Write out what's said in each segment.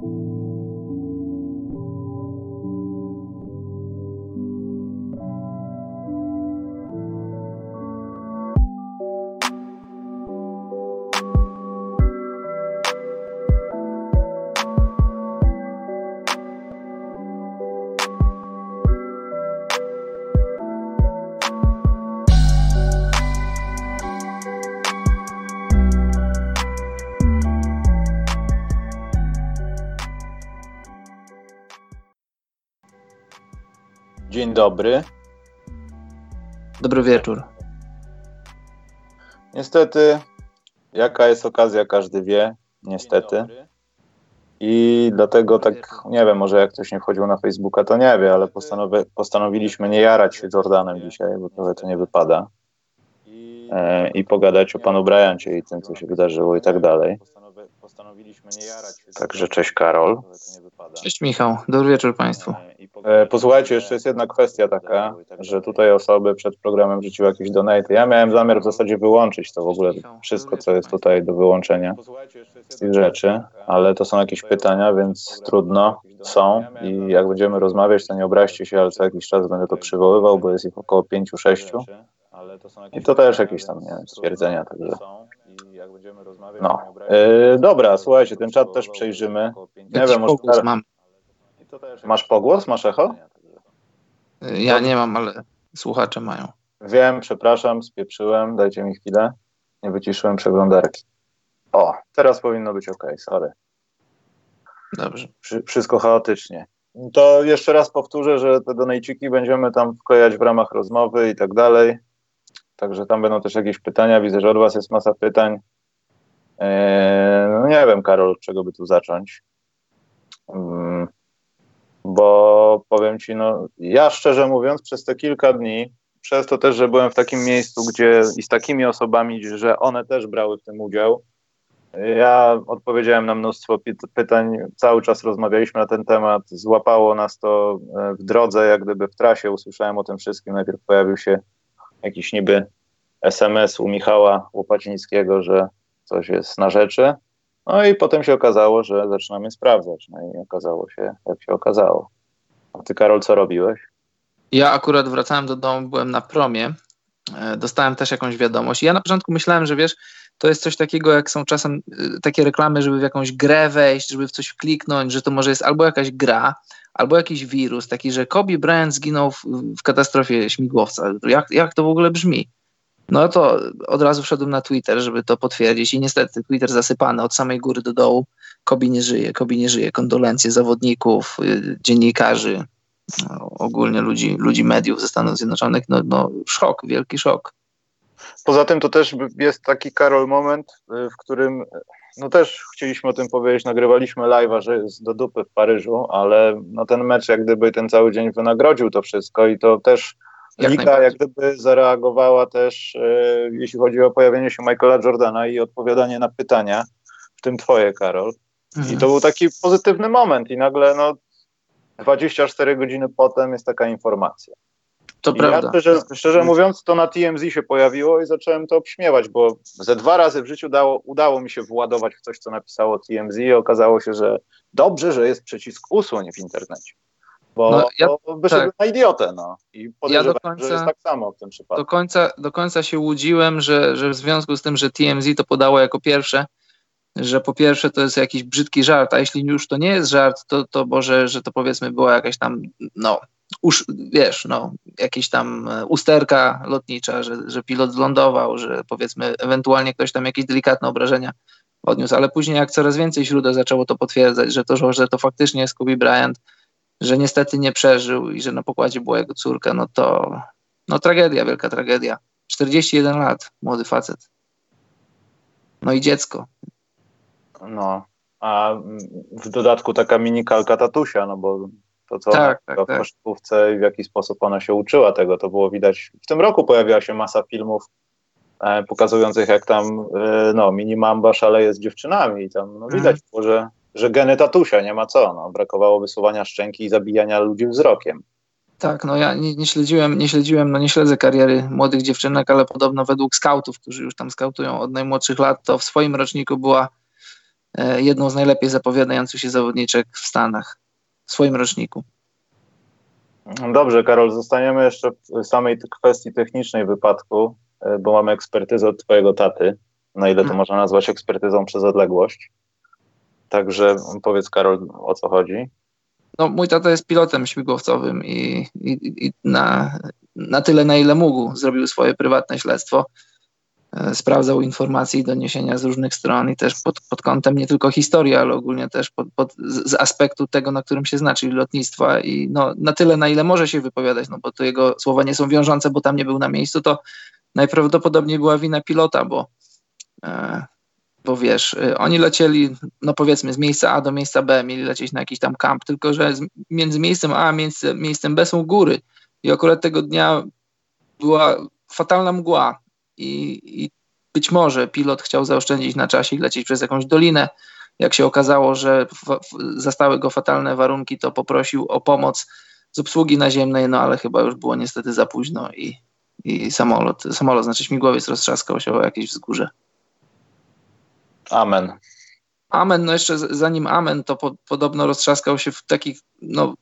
Dzień dobry. Dobry wieczór. Niestety, jaka jest okazja, każdy wie. Niestety. I dlatego tak, nie wiem, może jak ktoś nie wchodził na Facebooka, to nie wie, ale postanowi postanowiliśmy nie jarać się Jordanem dzisiaj, bo trochę to nie wypada. E, I pogadać o panu Bryancie i tym, co się wydarzyło i tak dalej. Także cześć Karol. Cześć Michał, dobry wieczór Państwu. E, posłuchajcie, jeszcze jest jedna kwestia taka, że tutaj osoby przed programem rzuciły jakieś donate. Ja miałem zamiar w zasadzie wyłączyć to w ogóle, wszystko co jest tutaj do wyłączenia z tych rzeczy, ale to są jakieś pytania, więc trudno, są i jak będziemy rozmawiać, to nie obraźcie się, ale co jakiś czas będę to przywoływał, bo jest ich około 5-6 i to też jakieś tam, nie wiem, stwierdzenia, także... No, yy, dobra, słuchajcie, ten czat też przejrzymy. Nie wiem, może... Mam. Masz pogłos? Masz echo? Ja nie mam, ale słuchacze mają. Wiem, przepraszam, spieprzyłem, dajcie mi chwilę. Nie wyciszyłem przeglądarki. O, teraz powinno być ok, sorry. Dobrze. wszystko chaotycznie. To jeszcze raz powtórzę, że te donajciki będziemy tam wklejać w ramach rozmowy i tak dalej. Także tam będą też jakieś pytania. Widzę, że od Was jest masa pytań. Eee, no nie wiem, Karol, od czego by tu zacząć. Hmm bo powiem ci, no ja szczerze mówiąc, przez te kilka dni, przez to też, że byłem w takim miejscu, gdzie i z takimi osobami, że one też brały w tym udział, ja odpowiedziałem na mnóstwo pytań, cały czas rozmawialiśmy na ten temat, złapało nas to e, w drodze, jak gdyby w trasie, usłyszałem o tym wszystkim. Najpierw pojawił się jakiś niby SMS u Michała Łopacińskiego, że coś jest na rzeczy. No i potem się okazało, że zaczynamy sprawdzać. No i okazało się, jak się okazało. A ty, Karol, co robiłeś? Ja akurat wracałem do domu, byłem na promie. E, dostałem też jakąś wiadomość. Ja na początku myślałem, że wiesz, to jest coś takiego, jak są czasem e, takie reklamy, żeby w jakąś grę wejść, żeby w coś kliknąć, że to może jest albo jakaś gra, albo jakiś wirus, taki, że Kobe Bryant zginął w, w katastrofie śmigłowca. Jak, jak to w ogóle brzmi? No to od razu wszedłem na Twitter, żeby to potwierdzić i niestety Twitter zasypany od samej góry do dołu. Kobi nie żyje, Kobi nie żyje. Kondolencje zawodników, y, dziennikarzy, no, ogólnie ludzi, ludzi mediów ze Stanów Zjednoczonych. No, no szok, wielki szok. Poza tym to też jest taki Karol moment, y, w którym no też chcieliśmy o tym powiedzieć, nagrywaliśmy live'a, że jest do dupy w Paryżu, ale no ten mecz jak gdyby ten cały dzień wynagrodził to wszystko i to też jak Liga jak gdyby zareagowała też, e, jeśli chodzi o pojawienie się Michaela Jordana i odpowiadanie na pytania, w tym twoje, Karol. Mhm. I to był taki pozytywny moment i nagle no 24 godziny potem jest taka informacja. To I prawda. Ja szczerze, szczerze, mówiąc, to na TMZ się pojawiło i zacząłem to obśmiewać, bo ze dwa razy w życiu dało, udało mi się władować w coś, co napisało TMZ i okazało się, że dobrze, że jest przycisk usłoń w internecie. Bo, no, ja, bo wyszedłem tak. na idiotę, no. I podejrzewam, ja do końca, że jest tak samo w tym przypadku. Do końca, do końca się łudziłem, że, że w związku z tym, że TMZ to podało jako pierwsze, że po pierwsze to jest jakiś brzydki żart, a jeśli już to nie jest żart, to, to Boże, że to powiedzmy była jakaś tam, no, uż, wiesz, no, jakieś tam e, usterka lotnicza, że, że pilot zlądował, że powiedzmy ewentualnie ktoś tam jakieś delikatne obrażenia odniósł, ale później jak coraz więcej źródeł zaczęło to potwierdzać, że to, że to faktycznie jest Kobe Bryant, że niestety nie przeżył i że na pokładzie była jego córka, no to no tragedia, wielka tragedia. 41 lat, młody facet. No i dziecko. No, a w dodatku taka mini kalka tatusia, no bo to co tak, tak, w tak. kosztówce i w jaki sposób ona się uczyła tego, to było widać. W tym roku pojawiła się masa filmów e, pokazujących jak tam e, no, mini mamba szaleje z dziewczynami i tam no, widać mhm. było, że że geny tatusia, nie ma co. No. Brakowało wysuwania szczęki i zabijania ludzi wzrokiem. Tak, no ja nie, nie, śledziłem, nie śledziłem, no nie śledzę kariery młodych dziewczynek, ale podobno według skautów, którzy już tam skautują od najmłodszych lat, to w swoim roczniku była e, jedną z najlepiej zapowiadających się zawodniczek w Stanach w swoim roczniku. Dobrze, Karol, zostaniemy jeszcze w samej kwestii technicznej wypadku, e, bo mamy ekspertyzę od twojego taty, na ile to hmm. można nazwać ekspertyzą przez odległość. Także powiedz, Karol, o co chodzi? No, mój tata jest pilotem śmigłowcowym i, i, i na, na tyle, na ile mógł, zrobił swoje prywatne śledztwo. E, sprawdzał informacje i doniesienia z różnych stron i też pod, pod kątem nie tylko historii, ale ogólnie też pod, pod, z aspektu tego, na którym się zna, czyli lotnictwa i no, na tyle, na ile może się wypowiadać, no bo to jego słowa nie są wiążące, bo tam nie był na miejscu, to najprawdopodobniej była wina pilota, bo e, bo wiesz, y, oni lecieli, no powiedzmy, z miejsca A do miejsca B, mieli lecieć na jakiś tam kamp, tylko że między miejscem A a miejscem, miejscem B są góry i akurat tego dnia była fatalna mgła i, i być może pilot chciał zaoszczędzić na czasie i lecieć przez jakąś dolinę. Jak się okazało, że zastały go fatalne warunki, to poprosił o pomoc z obsługi naziemnej, no ale chyba już było niestety za późno i, i samolot, samolot, znaczy śmigłowiec roztrzaskał się o jakieś wzgórze. Amen. Amen, no jeszcze zanim Amen, to po, podobno roztrzaskał się w takich, no,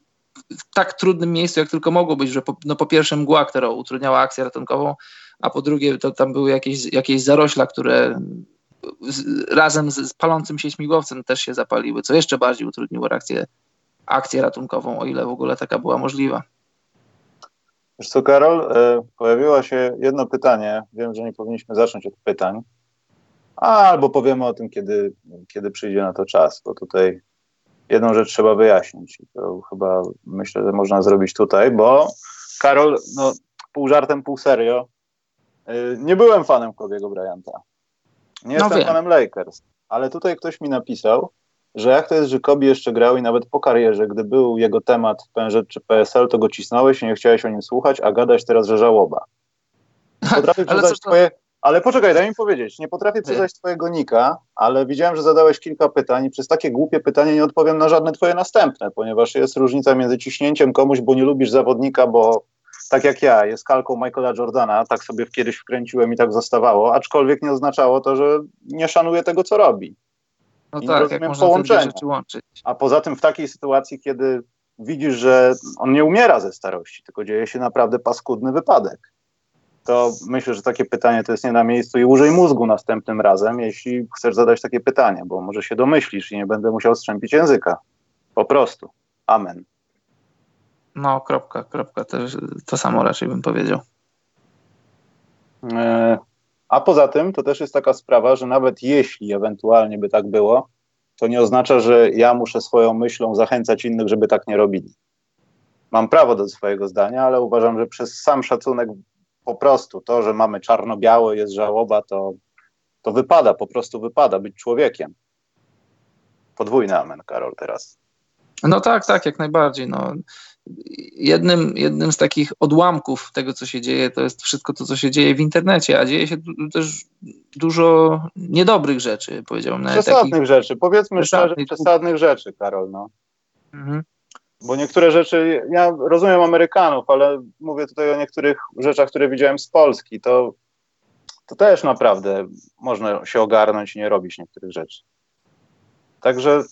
w tak trudnym miejscu, jak tylko mogło być, że po, no, po pierwsze mgła, która utrudniała akcję ratunkową, a po drugie to tam były jakieś, jakieś zarośla, które z, razem z, z, palącym się śmigłowcem też się zapaliły, co jeszcze bardziej utrudniło reakcję, akcję ratunkową, o ile w ogóle taka była możliwa. Wiesz co, Karol, e, pojawiło się jedno pytanie. Wiem, że nie powinniśmy zacząć od pytań, albo powiemy o tym, kiedy, kiedy przyjdzie na to czas, bo tutaj jedną rzecz trzeba wyjaśnić i to chyba myślę, że można zrobić tutaj, bo Karol, no pół żartem, pół serio, yy, nie byłem fanem Kobiego Bryanta. Nie no jestem wiem. fanem Lakers, ale tutaj ktoś mi napisał, że jak to jest, że Kobe jeszcze grał i nawet po karierze, gdy był jego temat w PNZ czy PSL, to go cisnąłeś i nie chciałeś o nim słuchać, a gadać teraz, że żałoba. Potrafię przeczytać twoje, ale poczekaj, daj mi powiedzieć. Nie potrafię przeczytać twojego nika, ale widziałem, że zadałeś kilka pytań i przez takie głupie pytanie nie odpowiem na żadne twoje następne, ponieważ jest różnica między ciśnięciem komuś, bo nie lubisz zawodnika, bo tak jak ja, jest kalką Michaela Jordana, tak sobie kiedyś wkręciłem i tak zostawało, aczkolwiek nie oznaczało to, że nie szanuję tego, co robi. No I tak, nie rozumiem jak połączenia. A poza tym w takiej sytuacji, kiedy widzisz, że on nie umiera ze starości, tylko dzieje się naprawdę paskudny wypadek to myślę, że takie pytanie to jest nie na miejscu i użyj mózgu następnym razem, jeśli chcesz zadać takie pytanie, bo może się domyślisz i nie będę musiał strzępić języka. Po prostu. Amen. No, kropka, kropka. To, to samo raczej bym powiedział. E, a poza tym to też jest taka sprawa, że nawet jeśli ewentualnie by tak było, to nie oznacza, że ja muszę swoją myślą zachęcać innych, żeby tak nie robili. Mam prawo do swojego zdania, ale uważam, że przez sam szacunek po prostu to, że mamy czarno-białe, jest żałoba, to, to wypada, po prostu wypada być człowiekiem. Podwójny amen, Karol, teraz. No tak, tak, jak najbardziej. No. Jednym, jednym z takich odłamków tego, co się dzieje, to jest wszystko to, co się dzieje w internecie, a dzieje się też dużo niedobrych rzeczy, powiedziałbym. Przesadnych takich... rzeczy, powiedzmy przesadnych. szczerze, przesadnych rzeczy, Karol. No. Mhm. Bo niektóre rzeczy, ja rozumiem Amerykanów, ale mówię tutaj o niektórych rzeczach, które widziałem z Polski, to, to też naprawdę można się ogarnąć i nie robić niektórych rzeczy. Także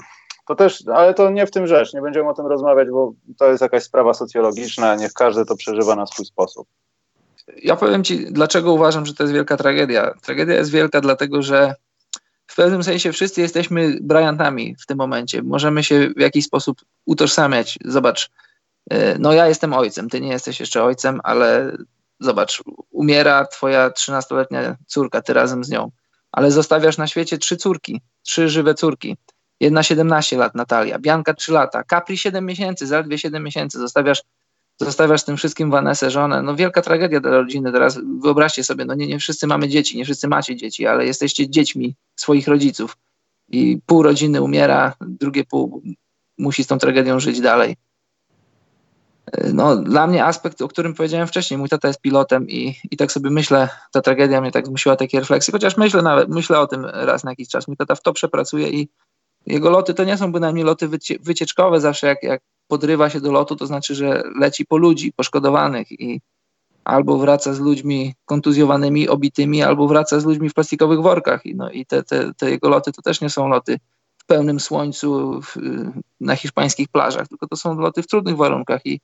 to też, ale to nie w tym rzecz, nie będziemy o tym rozmawiać, bo to jest jakaś sprawa socjologiczna, niech każdy to przeżywa na swój sposób. Ja powiem Ci, dlaczego uważam, że to jest wielka tragedia. Tragedia jest wielka, dlatego że w pewnym sensie wszyscy jesteśmy Bryantami w tym momencie. Możemy się w jakiś sposób utożsamiać. Zobacz, e, no ja jestem ojcem, ty nie jesteś jeszcze ojcem, ale zobacz, umiera twoja 13-letnia córka, ty razem z nią, ale zostawiasz na świecie trzy córki, trzy żywe córki. Jedna 17 lat, Natalia, Bianka 3 lata, Capri 7 miesięcy, zaledwie 7 miesięcy, zostawiasz zostawiasz tym wszystkim Vanessę, żonę. No wielka tragedia dla rodziny. Teraz wyobraźcie sobie, no nie, nie wszyscy mamy dzieci, nie wszyscy macie dzieci, ale jesteście dziećmi swoich rodziców i pół rodziny umiera, drugie pół musi z tą tragedią żyć dalej. No, dla mnie aspekt, o którym powiedziałem wcześniej, mój tata jest pilotem i, i tak sobie myślę, ta tragedia mnie tak zmusiła takie refleksje, chociaż myślę nawet, myślę o tym raz na jakiś czas. Mój tata w to przepracuje i jego loty to nie są bynajmniej loty wycie, wycieczkowe zawsze, jak, jak podrywa się do lotu, to znaczy, że leci po ludzi poszkodowanych i albo wraca z ludźmi kontuzjowanymi, obitymi, albo wraca z ludźmi w plastikowych workach. I, no, i te, te, te jego loty to też nie są loty pełnym słońcu w, na hiszpańskich plażach, tylko to są loty w trudnych warunkach i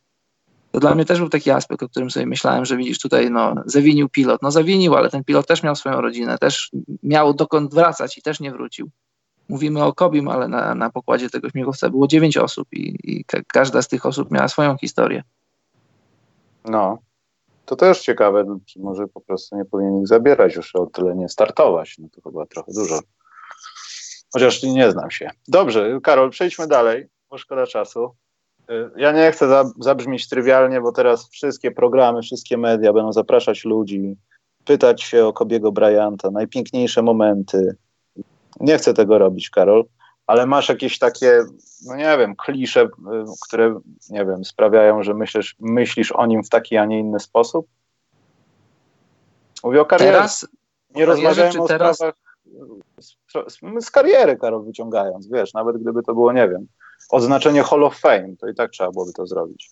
to dla mnie też był taki aspekt, o którym sobie myślałem, że widzisz tutaj, no, zawinił pilot. No zawinił, ale ten pilot też miał swoją rodzinę, też miał dokąd wracać i też nie wrócił. Mówimy o Kobim, ale na, na pokładzie tego śmigłowca było dziewięć osób i, i ka każda z tych osób miała swoją historię. No, to też ciekawe, no, może po prostu nie powinien ich zabierać już o tyle nie startować. No to chyba trochę dużo. Chociaż nie znam się. Dobrze, Karol, przejdźmy dalej, bo szkoda czasu. Y, ja nie chcę zabrzmieć trywialnie, bo teraz wszystkie programy, wszystkie media będą zapraszać ludzi, pytać się o Kobiego Bryanta, najpiękniejsze momenty. Nie chcę tego robić, Karol, ale masz jakieś takie, no nie wiem, klisze, y, które, nie wiem, sprawiają, że myślisz, myślisz o nim w taki, a nie inny sposób? Mówię o karierze. Teraz, nie rozmawiajmy o teraz... sprawach z, z kariery, Karol, wyciągając, wiesz, nawet gdyby to było, nie wiem, oznaczenie Hall of Fame, to i tak trzeba byłoby to zrobić.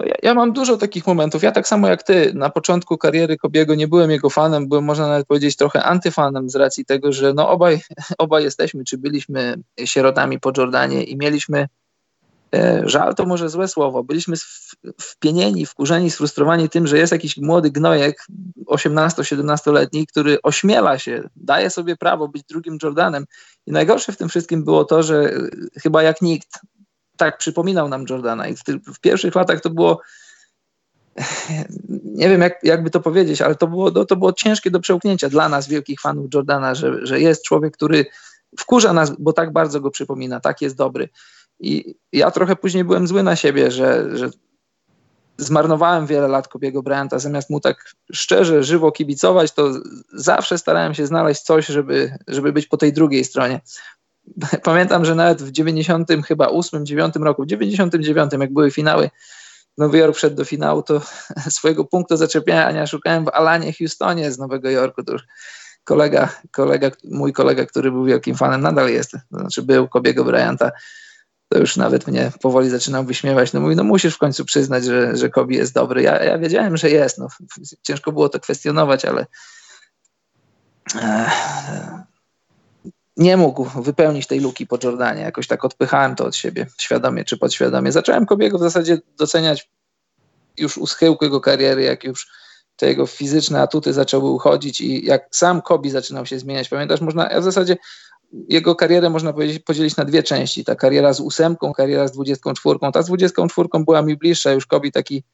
No ja, ja, mam dużo takich momentów. Ja tak samo jak ty, na początku kariery Kobiego nie byłem jego fanem, byłem można nawet powiedzieć trochę antyfanem z racji tego, że no obaj, obaj jesteśmy, czy byliśmy sierotami po Jordanie i mieliśmy e, żal to może złe słowo, byliśmy wpienieni, wkurzeni, sfrustrowani tym, że jest jakiś młody gnojek, 18-17-letni, który ośmiela się, daje sobie prawo być drugim Jordanem. I najgorsze w tym wszystkim było to, że chyba jak nikt tak przypominał nam Jordana i w, pierwszych latach to było nie wiem jak, jakby to powiedzieć, ale to było, to, to było ciężkie do przełknięcia dla nas, wielkich fanów Jordana, że, że jest człowiek, który wkurza nas, bo tak bardzo go przypomina, tak jest dobry. I ja trochę później byłem zły na siebie, że, że zmarnowałem wiele lat Kobiego Bryanta, zamiast mu tak szczerze, żywo kibicować, to zawsze starałem się znaleźć coś, żeby, żeby być po tej drugiej stronie. Pamiętam, że nawet w 90 chyba 8, 9 roku, w 99 jak były finały, Nowy Jork wszedł do finału, to swojego punktu zaczepiania szukałem w Alanie Houstonie z Nowego Jorku. To już kolega, kolega, mój kolega, który był wielkim fanem, nadal jest, to znaczy był Kobiego Bryanta, to już nawet mnie powoli zaczynał wyśmiewać. No mówi, no musisz w końcu przyznać, że, że Kobe jest dobry. Ja, ja wiedziałem, że jest. No, ciężko było to kwestionować, ale e, nie mógł wypełnić tej luki po Jordanie. Jakoś tak odpychałem to od siebie, świadomie czy podświadomie. Zacząłem Kobiego w zasadzie doceniać już u schyłku jego kariery, jak już te jego fizyczne atuty zaczęły uchodzić i jak sam Kobi zaczynał się zmieniać. Pamiętasz, można, ja w zasadzie jego karierę można podzielić na dwie części. Ta kariera z ósemką, kariera z dwudziestką czwórką. Ta z dwudziestką czwórką była mi bliższa, już Kobi taki,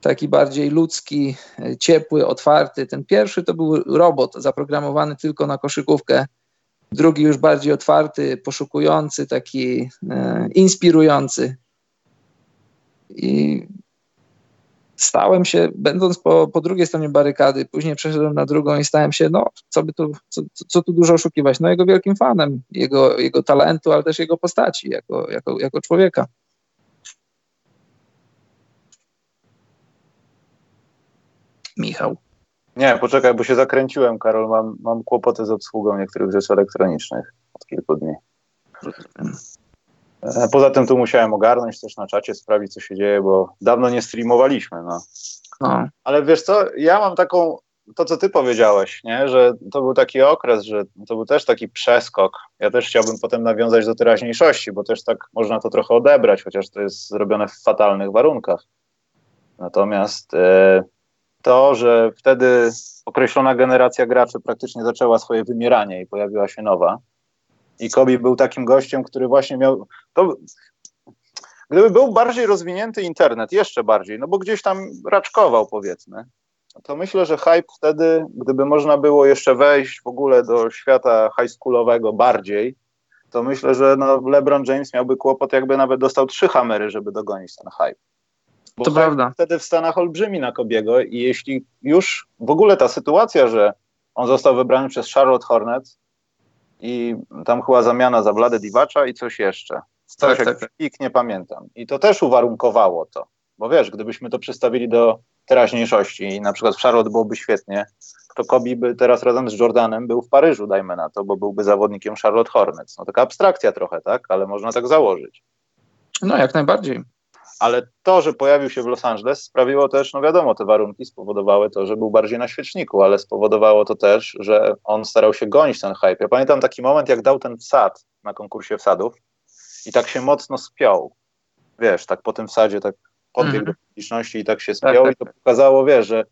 taki bardziej ludzki, ciepły, otwarty. Ten pierwszy to był robot zaprogramowany tylko na koszykówkę. Drugi już bardziej otwarty, poszukujący, taki e, inspirujący. I stałem się, będąc po, po drugiej stronie barykady, później przeszedłem na drugą i stałem się, no, co by tu, co, co tu dużo oszukiwać, no jego wielkim fanem, jego, jego talentu, ale też jego postaci, jako, jako, jako człowieka. Michał. Nie, poczekaj, bo się zakręciłem, Karol. Mam, mam kłopoty z obsługą niektórych rzeczy elektronicznych od kilku dni. E, poza tym tu musiałem ogarnąć też na czacie, sprawdzić co się dzieje, bo dawno nie streamowaliśmy. No. no. Ale wiesz co, ja mam taką, to co ty powiedziałeś, nie? że to był taki okres, że to był też taki przeskok. Ja też chciałbym potem nawiązać do teraźniejszości, bo też tak można to trochę odebrać, chociaż to jest zrobione w fatalnych warunkach. Natomiast e, to, że wtedy określona generacja graczy praktycznie zaczęła swoje wymieranie i pojawiła się nowa, i Kobe był takim gościem, który właśnie miał. To, gdyby był bardziej rozwinięty internet, jeszcze bardziej, no bo gdzieś tam raczkował, powiedzmy, to myślę, że hype wtedy, gdyby można było jeszcze wejść w ogóle do świata high schoolowego bardziej, to myślę, że no LeBron James miałby kłopot, jakby nawet dostał trzy hamery, żeby dogonić ten hype. Bo to prawda. Wtedy w Stanach olbrzymi na Kobiego i jeśli już w ogóle ta sytuacja, że on został wybrany przez Charlotte Hornets, i tam chyba zamiana za Vladę Divacza i coś jeszcze. Coś tak, tak, tak. nie pamiętam. I to też uwarunkowało to. Bo wiesz, gdybyśmy to przystawili do teraźniejszości i na przykład w Charlotte byłoby świetnie, to Kobe by teraz razem z Jordanem był w Paryżu, dajmy na to, bo byłby zawodnikiem Charlotte Hornets. No taka abstrakcja trochę, tak? Ale można tak założyć. No jak najbardziej. Ale to, że pojawił się w Los Angeles, sprawiło też, no wiadomo, te warunki spowodowały to, że był bardziej na świeczniku, ale spowodowało to też, że on starał się gonić ten hype. Ja pamiętam taki moment, jak dał ten wsad na konkursie wsadów i tak się mocno spiął. Wiesz, tak po tym wsadzie, tak podbiegł mm. do publiczności i tak się tak, spiął tak, tak. i to pokazało, wiesz, że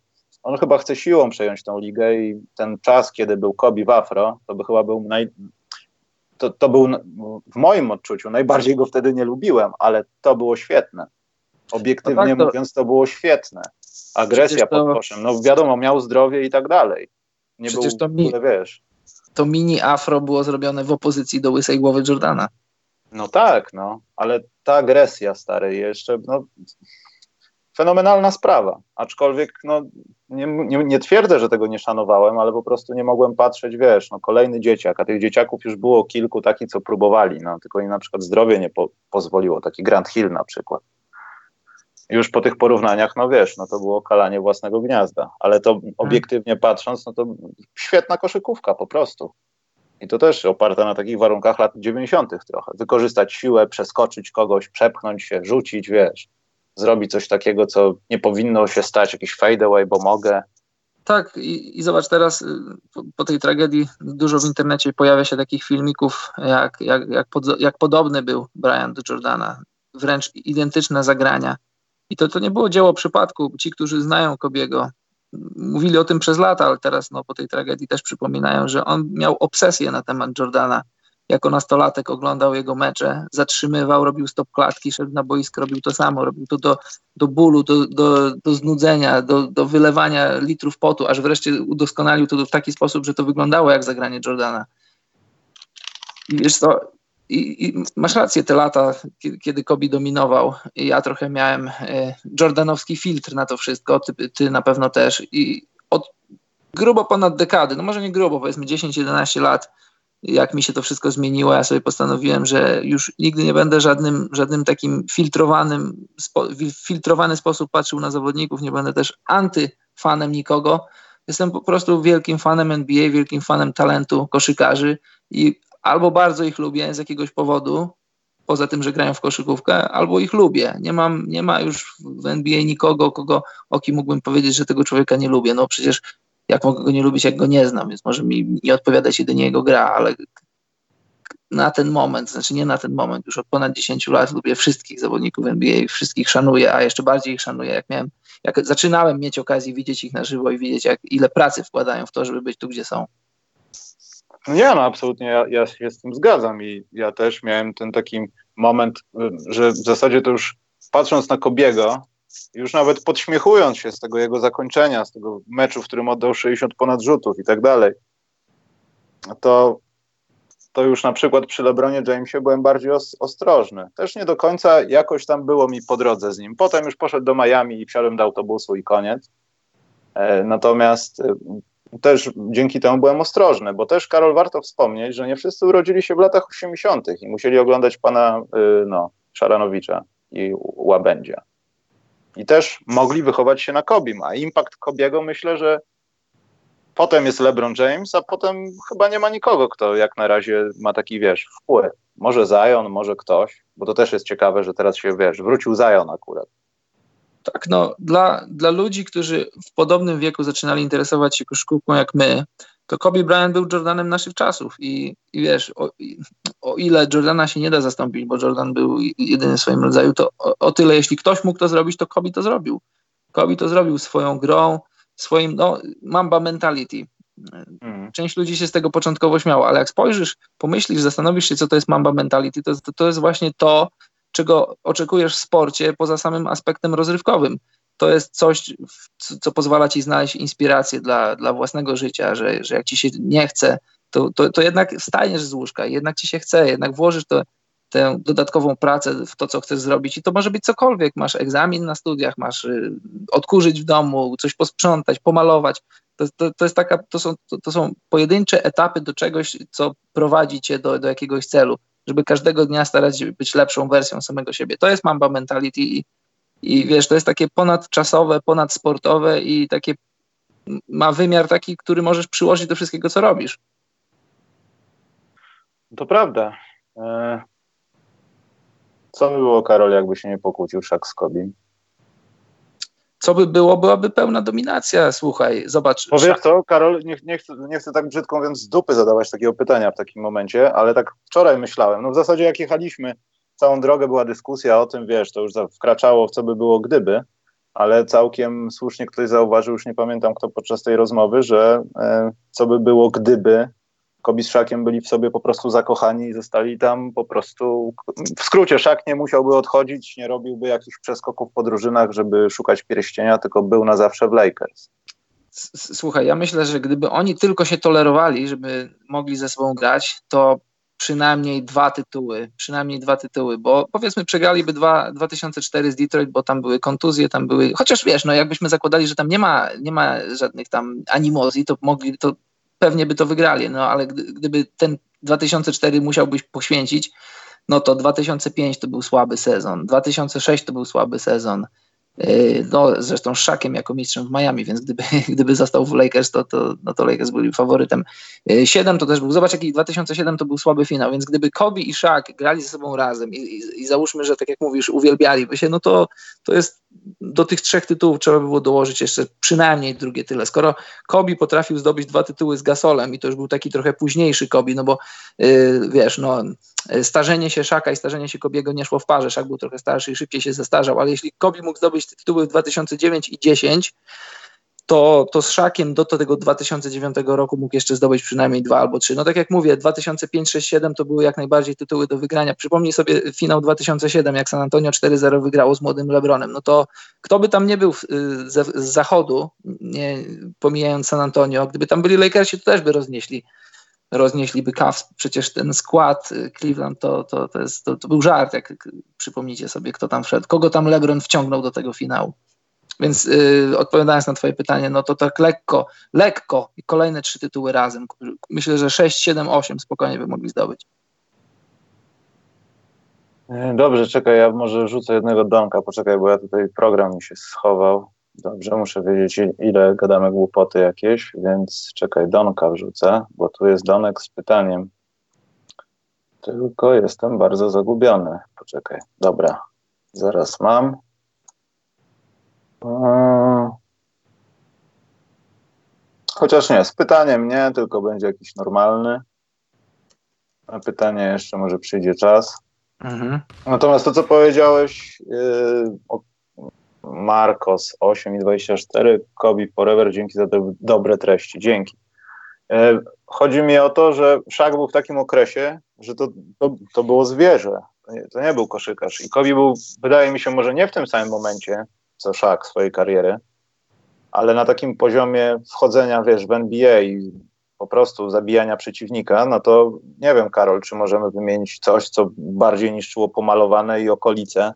on chyba chce siłą przejąć tą ligę i ten czas, kiedy był Kobi w Afro, to by chyba był naj, to, to był w moim odczuciu, najbardziej go wtedy nie lubiłem, ale to było świetne. Obiektywnie no tak, to, mówiąc, to było świetne. Agresja to, pod koszem. No wiadomo, miał zdrowie i tak dalej. Nie przecież był, to, mi, wiesz. to mini afro było zrobione w opozycji do łysej głowy Jordana. No tak, no, ale ta agresja starej jeszcze, no, fenomenalna sprawa. Aczkolwiek no, nie, nie, nie, twierdzę, że tego nie szanowałem, ale po prostu nie mogłem patrzeć, wiesz, no, kolejny dzieciak, a tych dzieciaków już było kilku takich, co próbowali, no, tylko im na przykład zdrowie nie po, pozwoliło, taki Grand Hill na przykład. Już po tych porównaniach, no wiesz, no to było kalanie własnego gniazda, ale to mhm. obiektywnie patrząc, no to świetna koszykówka po prostu. I to też oparta na takich warunkach lat 90. trochę. Wykorzystać siłę, przeskoczyć kogoś, przepchnąć się, rzucić, wiesz zrobi coś takiego, co nie powinno się stać, jakiś fadeaway, bo mogę. Tak, i, i zobacz teraz y, po, po, tej tragedii dużo w internecie pojawia się takich filmików, jak, jak, jak, pod, jak podobny był Brian do Jordana, wręcz identyczne zagrania. I to, to nie było dzieło przypadku. Ci, którzy znają Kobiego, mówili o tym przez lata, ale teraz no, po tej tragedii też przypominają, że on miał obsesję na temat Jordana jako nastolatek oglądał jego mecze, zatrzymywał, robił stop klatki, szedł na boisko, robił to samo, robił to do, do bólu, do, do, do znudzenia, do, do wylewania litrów potu, aż wreszcie udoskonalił to w taki sposób, że to wyglądało jak zagranie Jordana. I wiesz co, i, i masz rację, te lata, kiedy, Kobe dominował, ja trochę miałem e, jordanowski filtr na to wszystko, ty, ty na pewno też. I od grubo ponad dekady, no może nie grubo, powiedzmy 10-11 lat, jak mi się to wszystko zmieniło, ja sobie postanowiłem, że już nigdy nie będę żadnym, żadnym takim filtrowanym, filtrowany sposób patrzył na zawodników, nie będę też antyfanem nikogo. Jestem po prostu wielkim fanem NBA, wielkim fanem talentu koszykarzy i albo bardzo ich lubię z jakiegoś powodu, poza tym, że grają w koszykówkę, albo ich lubię. Nie, mam, nie ma już w NBA nikogo, kogo, o kim mógłbym powiedzieć, że tego człowieka nie lubię. No przecież jak mogę go nie lubić, jak go nie znam, więc może mi nie odpowiadać jedynie jego gra, ale na ten moment, znaczy nie na ten moment, już od ponad 10 lat lubię wszystkich zawodników NBA, wszystkich szanuję, a jeszcze bardziej ich szanuję, jak miałem, jak zaczynałem mieć okazję widzieć ich na żywo i widzieć, jak, ile pracy wkładają w to, żeby być tu, gdzie są. No nie, no absolutnie, ja, ja się z tym zgadzam i ja też miałem ten taki moment, że w zasadzie to już patrząc na Kobiego, już nawet podśmiechując się z tego jego zakończenia, z tego meczu, w którym oddał 60 ponad rzutów i tak dalej, to, to już na przykład przy LeBronie Jamesie byłem bardziej os ostrożny. Też nie do końca jakoś tam było mi po drodze z nim. Potem już poszedł do Miami i wsiadłem do autobusu i koniec. E, natomiast e, też dzięki temu byłem ostrożny, bo też, Karol, warto wspomnieć, że nie wszyscy urodzili się w latach 80. i musieli oglądać pana y, no, Szaranowicza i Łabędzia i też mogli wychować się na Kobim, a impact Kobiego myślę, że potem jest LeBron James, a potem chyba nie ma nikogo, kto jak na razie ma taki, wiesz, wpływ. Może Zion, może ktoś, bo to też jest ciekawe, że teraz się, wiesz, wrócił Zion akurat. Tak, no, dla, dla ludzi, którzy w podobnym wieku zaczynali interesować się koszykówką jak my, to Kobe Bryant był Jordanem naszych czasów i, i wiesz, o, o, ile Jordana się nie da zastąpić, bo Jordan był jedyny w swoim rodzaju, to o, o, tyle, jeśli ktoś mógł to zrobić, to Kobe to zrobił. Kobe to zrobił swoją grą, swoim, no, mamba mentality. Mhm. Część ludzi się z tego początkowo śmiała, ale jak spojrzysz, pomyślisz, zastanowisz się, co to jest mamba mentality, to, to, to jest właśnie to, czego oczekujesz w sporcie poza samym aspektem rozrywkowym to jest coś, co pozwala ci znaleźć inspirację dla, dla własnego życia, że, że jak ci się nie chce, to, to, to jednak wstajesz z łóżka, jednak ci się chce, jednak włożysz to, tę dodatkową pracę w to, co chcesz zrobić i to może być cokolwiek. Masz egzamin na studiach, masz y, odkurzyć w domu, coś posprzątać, pomalować. To, to, to jest taka, to są, to, to, są pojedyncze etapy do czegoś, co prowadzi cię do, do jakiegoś celu, żeby każdego dnia starać się być lepszą wersją samego siebie. To jest Mamba Mentality i, i wiesz, to jest takie ponadczasowe, ponadsportowe i takie ma wymiar taki, który możesz przyłożyć do wszystkiego, co robisz. To prawda. E, Co by było, Karol, jakby się nie pokłócił Szak z Kobi? Co by było? Byłaby pełna dominacja, słuchaj, zobacz. Powiedz co, Karol, nie, nie, chcę, nie chcę tak brzydko mówiąc z dupy zadawać takiego pytania w takim momencie, ale tak wczoraj myślałem, no w zasadzie jak jechaliśmy, całą drogę była dyskusja o tym, wiesz, to już wkraczało w co by było gdyby, ale całkiem słusznie ktoś zauważył, już nie pamiętam kto podczas tej rozmowy, że e, co by było gdyby Kobi z Szakiem byli w sobie po prostu zakochani i zostali tam po prostu. W skrócie, Szak nie musiałby odchodzić, nie robiłby jakichś przeskoków po drużynach, żeby szukać pierścienia, tylko był na zawsze w Lakers. Słuchaj, ja myślę, że gdyby oni tylko się tolerowali, żeby mogli ze sobą grać, to przynajmniej dwa tytuły, przynajmniej dwa tytuły, bo powiedzmy przegraliby dwa, 2004 z Detroit, bo tam były kontuzje, tam były, chociaż wiesz, no jakbyśmy zakładali, że tam nie ma, nie ma żadnych tam animozji, to mogli, to pewnie by to wygrali, no ale gdy, gdyby ten 2004 musiałbyś poświęcić, no to 2005 to był słaby sezon, 2006 to był słaby sezon, no, zresztą Szakiem jako mistrzem w Miami, więc gdyby, gdyby został w Lakers, to, to, no to Lakers byli faworytem. 7 yy, to też był, zobacz jaki 2007 to był słaby finał, więc gdyby Kobe i Szak grali ze sobą razem i, i, i załóżmy, że tak jak mówisz, uwielbialiby się, no to, to jest do tych trzech tytułów trzeba by było dołożyć jeszcze przynajmniej drugie tyle. Skoro Kobe potrafił zdobyć dwa tytuły z Gasolem i to już był taki trochę późniejszy Kobe, no bo yy, wiesz, no starzenie się Szaka i starzenie się Kobiego nie szło w parze. Szak był trochę starszy i szybciej się zestarzał, ale jeśli Kobi mógł zdobyć te tytuły w 2009 i 10, to, to z Szakiem do tego 2009 roku mógł jeszcze zdobyć przynajmniej dwa albo trzy. No tak jak mówię, 2005, 6, 7 to były jak najbardziej tytuły do wygrania. Przypomnij sobie finał 2007, jak San Antonio 4-0 wygrało z młodym LeBronem. No to kto by tam nie był z, z zachodu, nie, pomijając San Antonio, gdyby tam byli Lakersi, to też by roznieśli roznieśliby Cavs. Przecież ten skład y, Cleveland to, to, to, jest, to, to był żart, jak przypomnicie sobie, kto tam wszedł, kogo tam LeBron wciągnął do tego finału. Więc yy, odpowiadając na Twoje pytanie, no to tak lekko, lekko i kolejne trzy tytuły razem. Myślę, że 6, 7, 8 spokojnie by mogli zdobyć. Dobrze, czekaj, ja może rzucę jednego domka, poczekaj, bo ja tutaj program mi się schował. Dobrze, muszę wiedzieć, ile gadamy głupoty jakieś, więc czekaj, Donka wrzucę, bo tu jest Donek z pytaniem. Tylko jestem bardzo zagubiony. Poczekaj, dobra, zaraz mam. Chociaż nie, z pytaniem nie, tylko będzie jakiś normalny. Na pytanie jeszcze może przyjdzie czas. Mhm. Natomiast to, co powiedziałeś yy, o Marcos 8 i 24, Kobe Forever, dzięki za te dobre treści, dzięki. E, chodzi mi o to, że Szak był w takim okresie, że to, to, to było zwierzę, to nie, to nie, był koszykarz. I Kobe był, wydaje mi się, może nie w tym samym momencie, co Szak swojej kariery, ale na takim poziomie wchodzenia, wiesz, w NBA i po prostu zabijania przeciwnika, no to nie wiem, Karol, czy możemy wymienić coś, co bardziej niszczyło pomalowane i okolice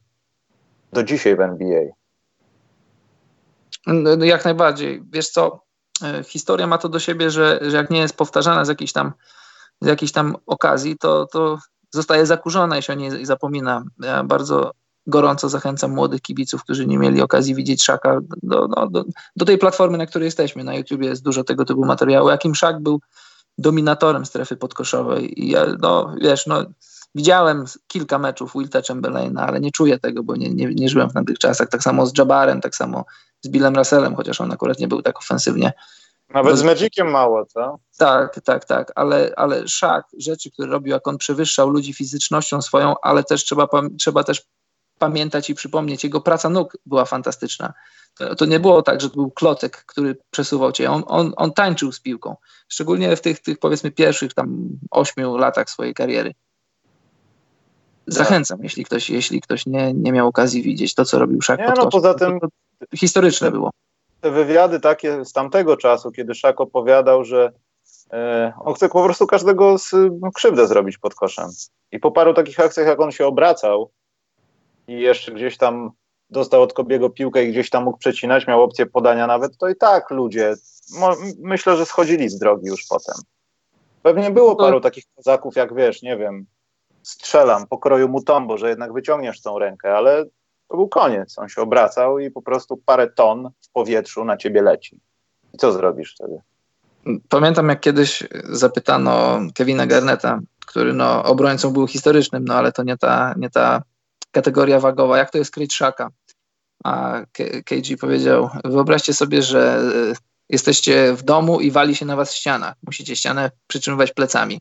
do dzisiaj w NBA. No, no, jak najbardziej. Wiesz co, e, historia ma to do siebie, że, że jak nie jest powtarzana z jakiejś tam, z jakiejś tam okazji, to, to zostaje zakurzona i się o niej zapomina. Ja bardzo gorąco zachęcam młodych kibiców, którzy nie mieli okazji widzieć Szaka do, no, do, do tej platformy, na której jesteśmy. Na YouTubie jest dużo tego typu materiału. Jakim Szak był dominatorem strefy podkoszowej. I ja, no wiesz, no Widziałem kilka meczów Wilta Chamberlaina, ale nie czuję tego, bo nie, nie, nie żyłem w tamtych czasach. Tak samo z Jabarem, tak samo z Billem Russellem, chociaż on akurat nie był tak ofensywnie. Nawet z Magiciem mało, co? Tak, tak, tak, ale, ale szak, rzeczy, które robił, jak on przewyższał ludzi fizycznością swoją, ale też trzeba, trzeba też pamiętać i przypomnieć, jego praca nóg była fantastyczna. To, to nie było tak, że to był klotek, który przesuwał cię. On, on, on tańczył z piłką, szczególnie w tych, tych powiedzmy pierwszych tam ośmiu latach swojej kariery. Zachęcam, tak. jeśli ktoś, jeśli ktoś nie, nie miał okazji widzieć to, co robił Szak. Nie, no poza tym to, to historyczne było. Te wywiady takie z tamtego czasu, kiedy Szak opowiadał, że e, on chce po prostu każdego z, no, krzywdę zrobić pod koszem. I po paru takich akcjach, jak on się obracał i jeszcze gdzieś tam dostał od Kobiego piłkę i gdzieś tam mógł przecinać, miał opcję podania nawet, to i tak ludzie, mo, myślę, że schodzili z drogi już potem. Pewnie było paru takich kozaków, jak wiesz, nie wiem, strzelam pokroju Mutombo, że jednak wyciągniesz tą rękę, ale to był koniec. On się obracał i po prostu parę ton w powietrzu na ciebie leci. I co zrobisz wtedy? Pamiętam, jak kiedyś zapytano Kevina Garneta, który no, obrońcą był historycznym, no ale to nie ta, nie ta kategoria wagowa, jak to jest kryć szaka. A KG powiedział, wyobraźcie sobie, że jesteście w domu i wali się na was ściana. Musicie ścianę przytrzymywać plecami.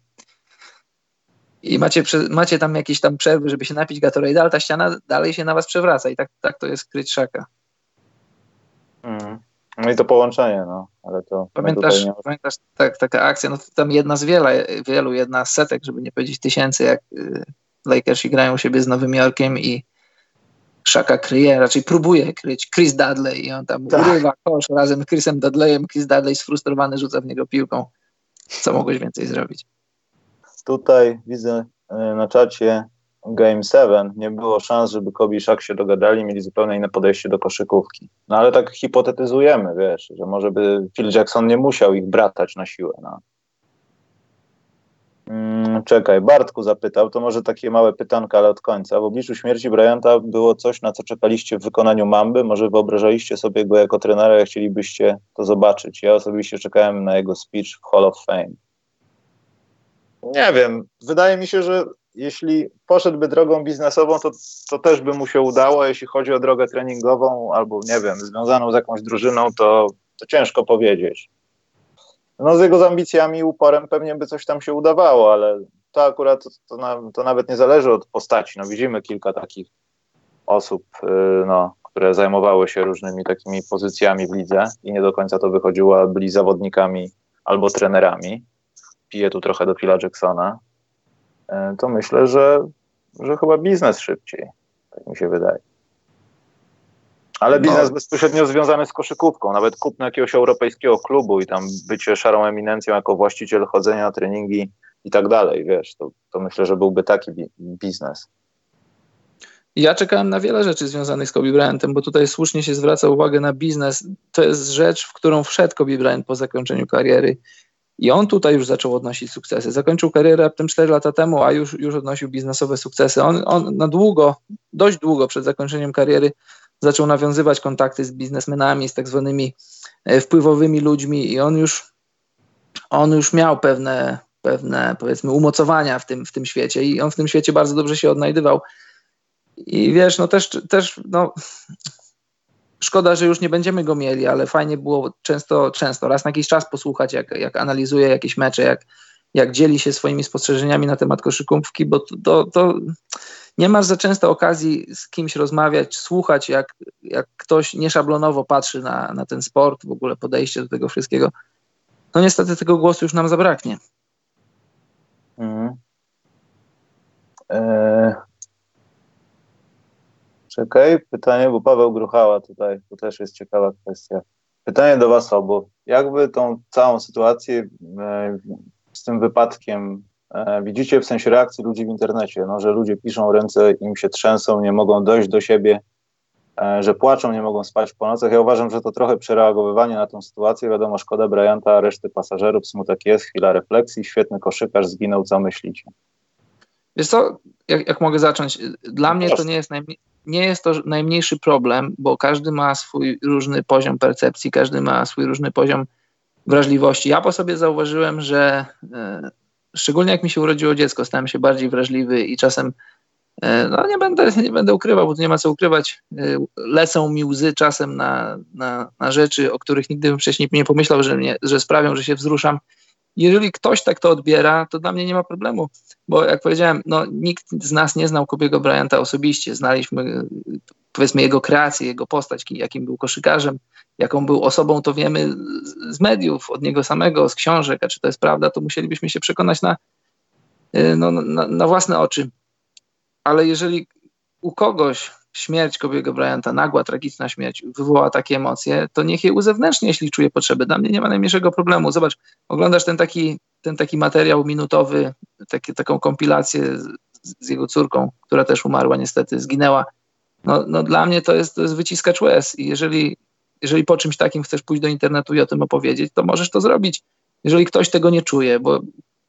I macie, macie tam jakieś tam przerwy, żeby się napić Gatorade, ale ta ściana dalej się na was przewraca i tak, tak to jest kryć szaka. Mm. No i to połączenie, no, ale to... Pamiętasz, nie... pamiętasz tak, taka akcja, no tam jedna z wiele, wielu, jedna z setek, żeby nie powiedzieć tysięcy, jak y, Lakersi grają u siebie z Nowym Jorkiem i Szaka kryje, raczej próbuje kryć Chris Dudley i on tam tak. urywa kosz razem z Chrisem Dudleyem. Chris Dudley sfrustrowany rzuca w niego piłką. Co mogłeś więcej zrobić? Tutaj widzę y, na czacie Game 7 nie było szans, żeby Kobe i Shaq się dogadali, mieli zupełnie inne podejście do koszykówki. No ale tak hipotetyzujemy, wiesz, że może by Phil Jackson nie musiał ich bratać na siłę. No. Hmm, czekaj, Bartku zapytał, to może takie małe pytanka, ale od końca. W obliczu śmierci Bryanta było coś, na co czekaliście w wykonaniu Mamby? Może wyobrażaliście sobie go jako trenera, jak chcielibyście to zobaczyć? Ja osobiście czekałem na jego speech w Hall of Fame. Nie wiem, wydaje mi się, że jeśli poszedłby drogą biznesową, to, to też by mu się udało. Jeśli chodzi o drogę treningową albo, nie wiem, związaną z jakąś drużyną, to, to ciężko powiedzieć. No z jego ambicjami i uporem pewnie by coś tam się udawało, ale to akurat to, to, to nawet nie zależy od postaci. No widzimy kilka takich osób, yy, no, które zajmowały się różnymi takimi pozycjami w lidze i nie do końca to wychodziło, byli zawodnikami albo trenerami. Piję tu trochę do Phila Jacksona. E, to myślę, że, że chyba biznes szybciej. Tak mi się wydaje. Ale no. biznes no. bezpośrednio związany z koszykówką, nawet kupno jakiegoś europejskiego klubu i tam bycie szarą eminencją jako właściciel chodzenia na treningi i tak dalej, wiesz, to, to myślę, że byłby taki bi biznes. Ja czekałem na wiele rzeczy związanych z Kobe Bryantem, bo tutaj słusznie się zwraca uwagę na biznes. To jest rzecz, w którą wszedł Kobe Bryant po zakończeniu kariery. I on tutaj już zaczął odnosić sukcesy. Zakończył karierę raptem 4 lata temu, a już, już odnosił biznesowe sukcesy. On, on na długo, dość długo przed zakończeniem kariery zaczął nawiązywać kontakty z biznesmenami, z tak zwanymi e, wpływowymi ludźmi i on już, on już miał pewne, pewne powiedzmy umocowania w tym, w tym świecie i on w tym świecie bardzo dobrze się odnajdywał. I wiesz, no też, też no, Szkoda, że już nie będziemy go mieli, ale fajnie było często, często raz na jakiś czas posłuchać, jak, jak analizuje jakieś mecze, jak, jak dzieli się swoimi spostrzeżeniami na temat koszykówki, bo to, to, to nie masz za często okazji z kimś rozmawiać, słuchać, jak, jak ktoś nieszablonowo patrzy na, na ten sport, w ogóle podejście do tego wszystkiego. No niestety tego głosu już nam zabraknie. E, Czekaj, pytanie, bo Paweł Gruchała tutaj, to też jest ciekawa kwestia. Pytanie do Was obu. Jakby tą całą sytuację e, z tym wypadkiem e, widzicie w sensie reakcji ludzi w internecie, no, że ludzie piszą, ręce im się trzęsą, nie mogą dojść do siebie, e, że płaczą, nie mogą spać po nocach. Ja uważam, że to trochę przereagowywanie na tą sytuację. Wiadomo, szkoda Bryanta, reszty pasażerów, smutek jest, chwila refleksji, świetny koszykarz zginął, co myślicie? Wiesz co, jak, jak mogę zacząć? Dla mnie to nie jest najmniej nie jest to najmniejszy problem, bo każdy ma swój różny poziom percepcji, każdy ma swój różny poziom wrażliwości. Ja po sobie zauważyłem, że e, szczególnie jak mi się urodziło dziecko, stałem się bardziej wrażliwy i czasem, e, no nie będę, nie będę ukrywał, bo tu nie ma co ukrywać, e, lecą mi łzy czasem na, na, na rzeczy, o których nigdy bym wcześniej nie pomyślał, że, mnie, że sprawią, że się wzruszam jeżeli ktoś tak to odbiera, to dla mnie nie ma problemu, bo jak powiedziałem, no, nikt z nas nie znał Kobiego Bryanta osobiście, znaliśmy powiedzmy jego kreację, jego postać, jakim był koszykarzem, jaką był osobą, to wiemy z mediów, od niego samego, z książek, a czy to jest prawda, to musielibyśmy się przekonać na, y, no, na, na własne oczy. Ale jeżeli u kogoś śmierć Kobiego Bryanta, nagła, tragiczna śmierć wywoła takie emocje, to niech je uzewnętrzni, jeśli czuje potrzeby. Dla mnie nie ma najmniejszego problemu. Zobacz, oglądasz ten taki, ten taki materiał minutowy, taki, taką kompilację z, z, jego córką, która też umarła niestety, zginęła. No, no dla mnie to jest, to jest wyciskacz łez i jeżeli, jeżeli po czymś takim chcesz pójść do internetu i o tym opowiedzieć, to możesz to zrobić. Jeżeli ktoś tego nie czuje, bo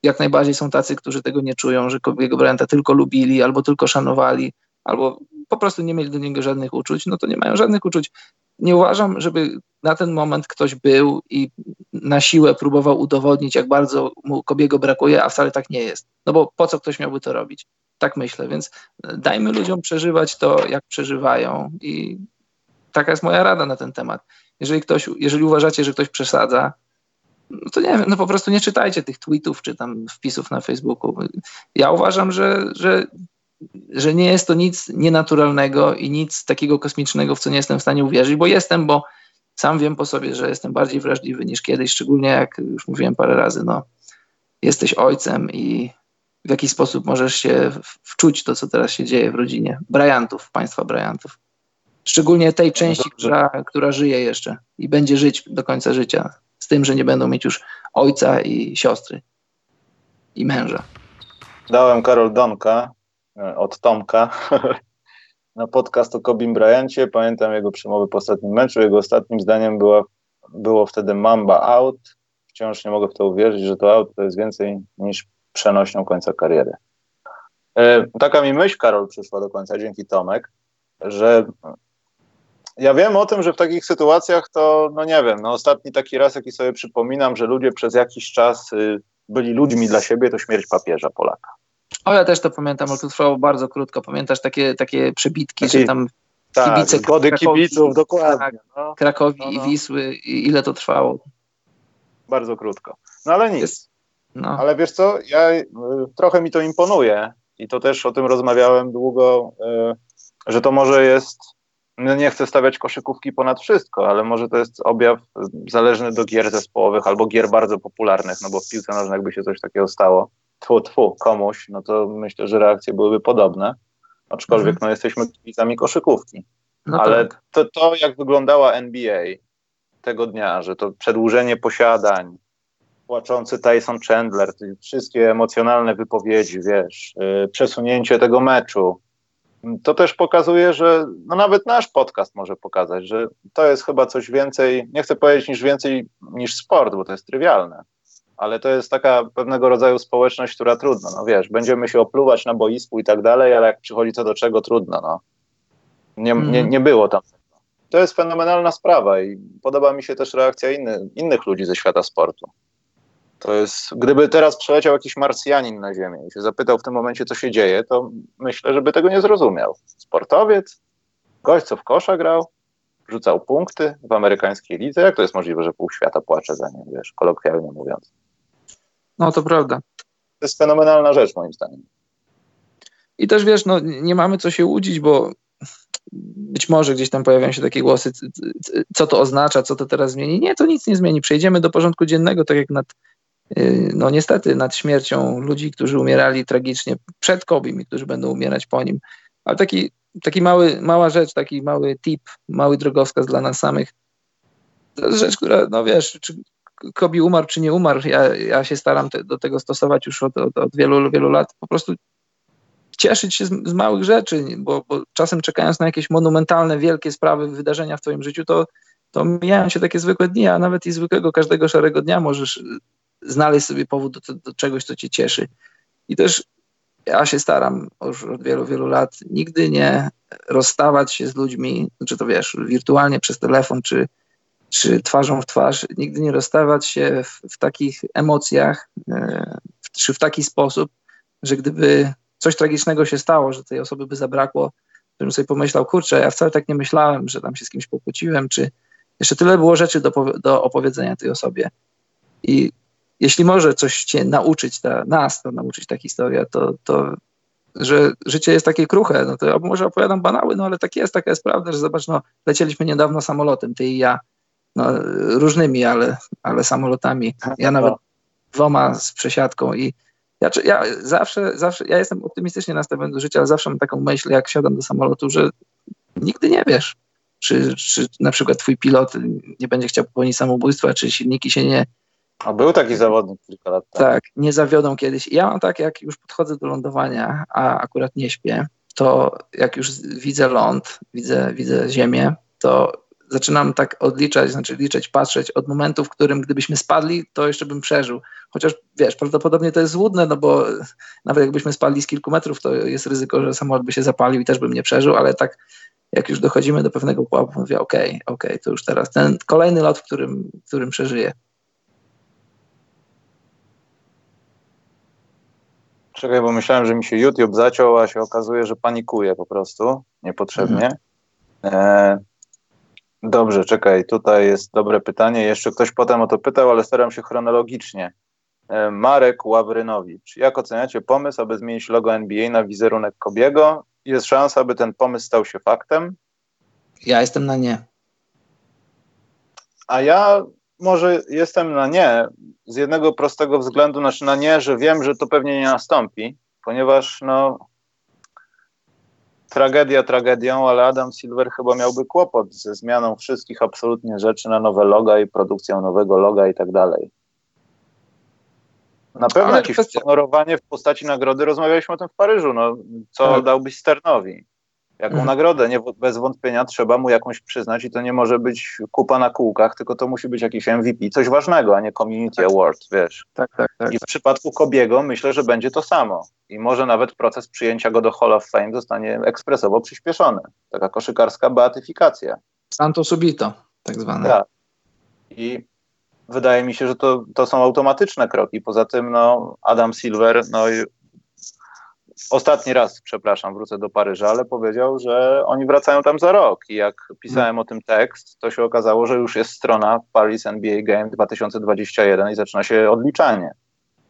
jak najbardziej są tacy, którzy tego nie czują, że Kobiego Bryanta tylko lubili albo tylko szanowali, albo po prostu nie mieli do niego żadnych uczuć, no to nie mają żadnych uczuć. Nie uważam, żeby na ten moment ktoś był i na siłę próbował udowodnić, jak bardzo mu Kobiego brakuje, a wcale tak nie jest. No bo po co ktoś miałby to robić? tak myślę, więc dajmy ludziom przeżywać to, jak przeżywają i taka jest moja rada na ten temat. Jeżeli ktoś, jeżeli uważacie, że ktoś przesadza, no to nie wiem, no po prostu nie czytajcie tych tweetów czy tam wpisów na Facebooku. Ja uważam, że, że, że nie jest to nic nienaturalnego i nic takiego kosmicznego, w co nie jestem w stanie uwierzyć, bo jestem, bo sam wiem po sobie, że jestem bardziej wrażliwy niż kiedyś, szczególnie jak już mówiłem parę razy, no jesteś ojcem i w jaki sposób możesz się wczuć to, co teraz się dzieje w rodzinie Bryantów, państwa Bryantów. Szczególnie tej części, która, która żyje jeszcze i będzie żyć do końca życia, z tym, że nie będą mieć już ojca i siostry i męża. Dałem Karol Donka od Tomka na podcast o Kobim Bryancie. Pamiętam jego przemowę po ostatnim meczu. Jego ostatnim zdaniem była, było wtedy Mamba out. Wciąż nie mogę w to uwierzyć, że to out to jest więcej niż przenośnią końca kariery. E, taka mi myśl, Karol, przyszła do końca, dzięki Tomek, że ja wiem o tym, że w takich sytuacjach to, no nie wiem, no ostatni taki raz, jaki sobie przypominam, że ludzie przez jakiś czas y, byli ludźmi dla siebie, to śmierć papieża Polaka. O, ja też to pamiętam, ale to trwało bardzo krótko. Pamiętasz takie, takie przebitki, Taki, że tam tak, kibice zgody Krakowi, kibiców, dokładnie. Tak, no. Krakowi no, no. i Wisły, i ile to trwało? Bardzo krótko. No ale nic. No. Ale wiesz co, ja, y, trochę mi to imponuje i to też o tym rozmawiałem długo, y, że to może jest no nie chcę stawiać koszykówki ponad wszystko, ale może to jest objaw zależny do gier zespołowych albo gier bardzo popularnych, no bo w piłce nożnej jakby się coś takiego stało, tfu, tfu, komuś, no to myślę, że reakcje byłyby podobne, aczkolwiek mhm. no jesteśmy kibicami koszykówki. No ale tak. to, to, jak wyglądała NBA tego dnia, że to przedłużenie posiadań, płaczący Tyson Chandler, wszystkie emocjonalne wypowiedzi, wiesz, yy, przesunięcie tego meczu, to też pokazuje, że no nawet nasz podcast może pokazać, że to jest chyba coś więcej, nie chcę powiedzieć niż więcej niż sport, bo to jest trywialne, ale to jest taka pewnego rodzaju społeczność, która trudno, no wiesz, będziemy się opluwać na boisku i tak dalej, ale jak przychodzi co do czego, trudno, no. Nie, nie, mhm. nie było tam. To jest fenomenalna sprawa i podoba mi się też reakcja inny, innych ludzi ze świata sportu. To jest, gdyby teraz przeleciał jakiś Marsjanin na Ziemię i się zapytał w tym momencie, co się dzieje, to myślę, żeby tego nie zrozumiał. Sportowiec, gość, co w kosza grał, rzucał punkty w amerykańskiej lidze. Jak to jest możliwe, że pół świata płacze za nim, wiesz, kolokwialnie mówiąc? No to prawda. To jest fenomenalna rzecz, moim zdaniem. I też wiesz, no, nie mamy co się łudzić, bo być może gdzieś tam pojawiają się takie głosy, co to oznacza, co to teraz zmieni. Nie, to nic nie zmieni. Przejdziemy do porządku dziennego, tak jak nad Y, no niestety nad śmiercią ludzi, którzy umierali tragicznie przed Kobim i którzy będą umierać po nim. Ale taki, taki mały, mała rzecz, taki mały tip, mały drogowskaz dla nas samych. To jest rzecz, która, no wiesz, czy Kobi umarł, czy nie umarł, ja, ja się staram te, do tego stosować już od, od, od, wielu, wielu lat. Po prostu cieszyć się z, z małych rzeczy, bo, bo, czasem czekając na jakieś monumentalne, wielkie sprawy, wydarzenia w twoim życiu, to, to mijają się takie zwykłe dni, a nawet i zwykłego każdego szarego dnia możesz znaleźć sobie powód do, do czegoś, co cię cieszy. I też ja się staram już od wielu, wielu lat nigdy nie rozstawać się z ludźmi, czy to wiesz, wirtualnie przez telefon, czy, czy twarzą w twarz, nigdy nie rozstawać się w, w takich emocjach, e, w, czy w taki sposób, że gdyby coś tragicznego się stało, że tej osoby by zabrakło, bym sobie pomyślał, kurczę, ja wcale tak nie myślałem, że tam się z kimś pokłóciłem, czy jeszcze tyle było rzeczy do, do opowiedzenia tej osobie. I jeśli może coś cię nauczyć, ta, nas to nauczyć ta historia, to, to że życie jest takie kruche, no to ja może opowiadam banały, no ale tak jest, taka jest prawda, że zobacz, no lecieliśmy niedawno samolotem, ty i ja, no różnymi, ale, ale samolotami, ja nawet no. dwoma z przesiadką i ja, ja zawsze, zawsze, ja jestem optymistycznie nastawiony do życia, ale zawsze mam taką myśl, jak siadam do samolotu, że nigdy nie wiesz, czy, czy na przykład twój pilot nie będzie chciał popełnić samobójstwa, czy silniki się nie, a był taki zawodnik kilka lat temu. Tak, nie zawiodą kiedyś. Ja mam tak, jak już podchodzę do lądowania, a akurat nie śpię, to jak już widzę ląd, widzę, widzę ziemię, to zaczynam tak odliczać, znaczy liczyć, patrzeć od momentu, w którym gdybyśmy spadli, to jeszcze bym przeżył. Chociaż wiesz, prawdopodobnie to jest złudne, no bo nawet jakbyśmy spadli z kilku metrów, to jest ryzyko, że samolot by się zapalił i też bym nie przeżył, ale tak jak już dochodzimy do pewnego pułapu, mówię, okej, okay, okej, okay, to już teraz ten kolejny lot, w którym, w którym przeżyję. Czekaj, bo myślałem, że mi się YouTube zaciął, a się okazuje, że panikuje po prostu niepotrzebnie. Mhm. E, dobrze, czekaj, tutaj jest dobre pytanie. Jeszcze ktoś potem o to pytał, ale staram się chronologicznie. E, Marek Ławrynowicz. Jak oceniacie pomysł, aby zmienić logo NBA na wizerunek Kobiego? Jest szansa, aby ten pomysł stał się faktem? Ja jestem na nie. A ja może jestem na nie z jednego prostego względu, znaczy na nie, że wiem, że to pewnie nie nastąpi, ponieważ no tragedia tragedią, ale Adam Silver chyba miałby kłopot ze zmianą wszystkich absolutnie rzeczy na nowe loga i produkcją nowego loga i tak dalej. Na pewno ale jakieś kwestia... honorowanie w postaci nagrody, rozmawialiśmy o tym w Paryżu, no, co tak. dałbyś Sternowi? Jaką mhm. nagrodę? Nie, bez wątpienia trzeba mu jakąś przyznać i to nie może być kupa na kółkach, tylko to musi być jakiś MVP, coś ważnego, a nie Community tak. Award, wiesz. Tak, tak, tak. I w przypadku Kobiego myślę, że będzie to samo. I może nawet proces przyjęcia go do Hall of Fame zostanie ekspresowo przyspieszony. Taka koszykarska beatyfikacja. Santo subito, tak zwane. Tak. I wydaje mi się, że to, to są automatyczne kroki. Poza tym no, Adam Silver no, ostatni raz, przepraszam, wrócę do Paryża, ale powiedział, że oni wracają tam za rok. I jak pisałem o tym tekst, to się okazało, że już jest strona Paris NBA Game 2021 i zaczyna się odliczanie.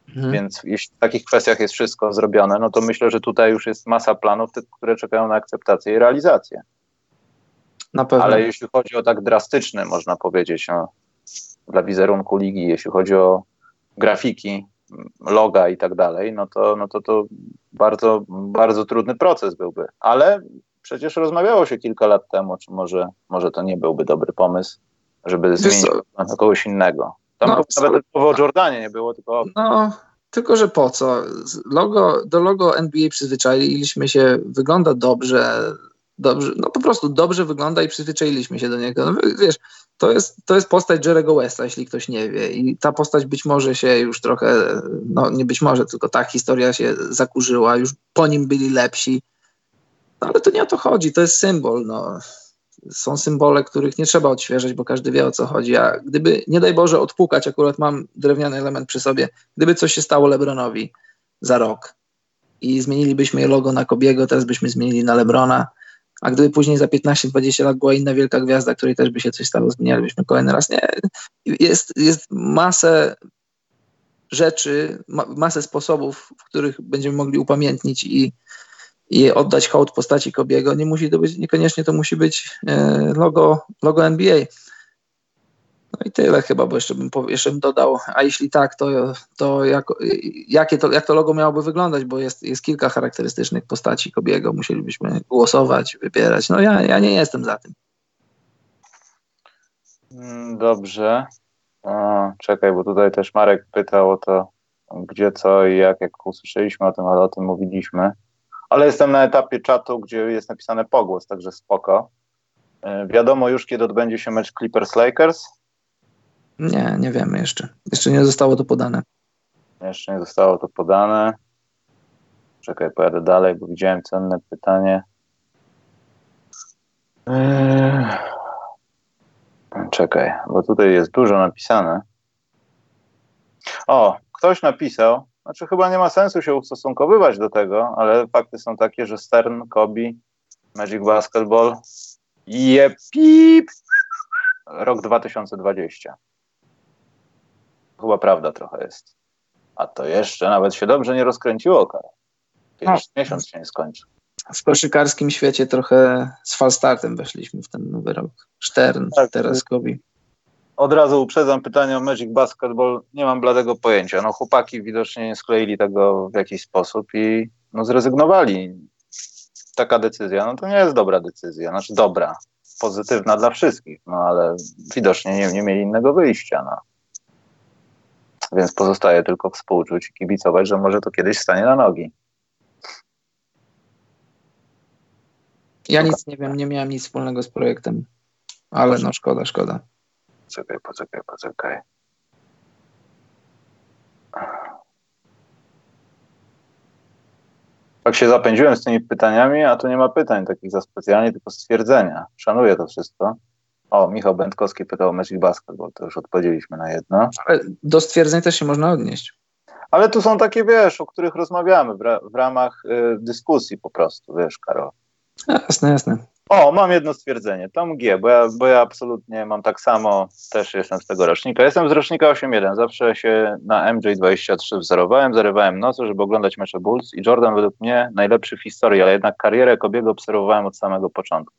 Mhm. Więc jeśli w takich kwestiach jest wszystko zrobione, no to myślę, że tutaj już jest masa planów, które czekają na akceptację i realizację. Na pewno. Ale jeśli chodzi o tak drastyczny, można powiedzieć, no, dla wizerunku ligi, jeśli chodzi o grafiki, loga i tak dalej, no to, no to to bardzo, bardzo trudny proces byłby. Ale przecież rozmawiało się kilka lat temu, czy może, może to nie byłby dobry pomysł, żeby zmienić na kogoś innego. Tam no, nawet mowy o Jordanie nie było, tylko... No, tylko że po co? Logo, do logo NBA przyzwyczailiśmy się, wygląda dobrze, dobrze, no po prostu dobrze wygląda i przyzwyczailiśmy się do niego. No, wiesz, to jest, to jest postać Jerego Westa, jeśli ktoś nie wie. I ta postać być może się już trochę, no nie być może, tylko ta historia się zakurzyła, już po nim byli lepsi. No, ale to nie o to chodzi, to jest symbol. No. Są symbole, których nie trzeba odświeżać, bo każdy wie o co chodzi. A gdyby, nie daj Boże, odpukać, akurat mam drewniany element przy sobie, gdyby coś się stało Lebronowi za rok i zmienilibyśmy logo na Kobiego, teraz byśmy zmienili na Lebrona, a gdyby później za 15-20 lat była inna wielka gwiazda, której też by się coś stało, zmienialibyśmy kolejny raz. Nie, jest, jest masę rzeczy, ma, masę sposobów, w których będziemy mogli upamiętnić i, i oddać hołd postaci Kobiego. Nie musi to być, niekoniecznie to musi być e, logo, logo NBA. No i tyle chyba, bo jeszcze bym, jeszcze bym dodał, a jeśli tak, to, to, jak, jakie to jak to logo miałoby wyglądać, bo jest, jest kilka charakterystycznych postaci Kobiego, musielibyśmy głosować, wybierać. No ja, ja nie jestem za tym. Mm, dobrze. Czekaj, bo tutaj też Marek pytał o to, gdzie, co i jak, jak usłyszeliśmy o tym, ale o tym mówiliśmy. Ale jestem na etapie czatu, gdzie jest napisane pogłos, także spoko. E, wiadomo już, kiedy odbędzie się mecz Clippers-Lakers. Nie, nie wiemy jeszcze. Jeszcze nie zostało to podane. Jeszcze nie zostało to podane. Czekaj, pojadę dalej, bo widziałem cenne pytanie. Eee... Czekaj, bo tutaj jest dużo napisane. O, ktoś napisał, znaczy chyba nie ma sensu się ustosunkowywać do tego, ale fakty są takie, że Stern, Kobe, Magic Basketball, jepip, rok 2020 chyba prawda trochę jest. A to jeszcze nawet się dobrze nie rozkręciło, Karol. no. miesiąc się nie skończy. W koszykarskim świecie trochę z falstartem weszliśmy w ten nowy rok. Stern, tak. teraz Kobi. Od razu uprzedzam pytanie o Magic Basketball. Nie mam bladego pojęcia. No chłopaki widocznie nie skleili tego w jakiś sposób i no, zrezygnowali. Taka decyzja, no to nie jest dobra decyzja. Znaczy dobra, pozytywna dla wszystkich, no ale widocznie nie, nie mieli innego wyjścia. No. Więc pozostaje tylko współczuć i kibicować, że może to kiedyś stanie na nogi. Ja nic nie wiem, nie miałem nic wspólnego z projektem, ale no szkoda, szkoda. Poczekaj, poczekaj, poczekaj. Tak się zapędziłem z tymi pytaniami, a tu nie ma pytań takich za specjalnie, tylko stwierdzenia. Szanuję to wszystko. O, Michał Będkowski pytał o Magic Basketball, to już odpowiedzieliśmy na jedno. Ale do stwierdzeń też się można odnieść. Ale tu są takie, wiesz, o których rozmawiamy w, ra w ramach y, dyskusji po prostu, wiesz, Karol. Jasne, jasne. O, mam jedno stwierdzenie. Tom G, bo ja, bo ja absolutnie mam tak samo, też jestem z tego rocznika. Jestem z rocznika 8.1. Zawsze się na MJ23 wzorowałem, zarywałem nocy, żeby oglądać mecze Bulls i Jordan według mnie najlepszy w historii, ale jednak karierę Kobiego obserwowałem od samego początku.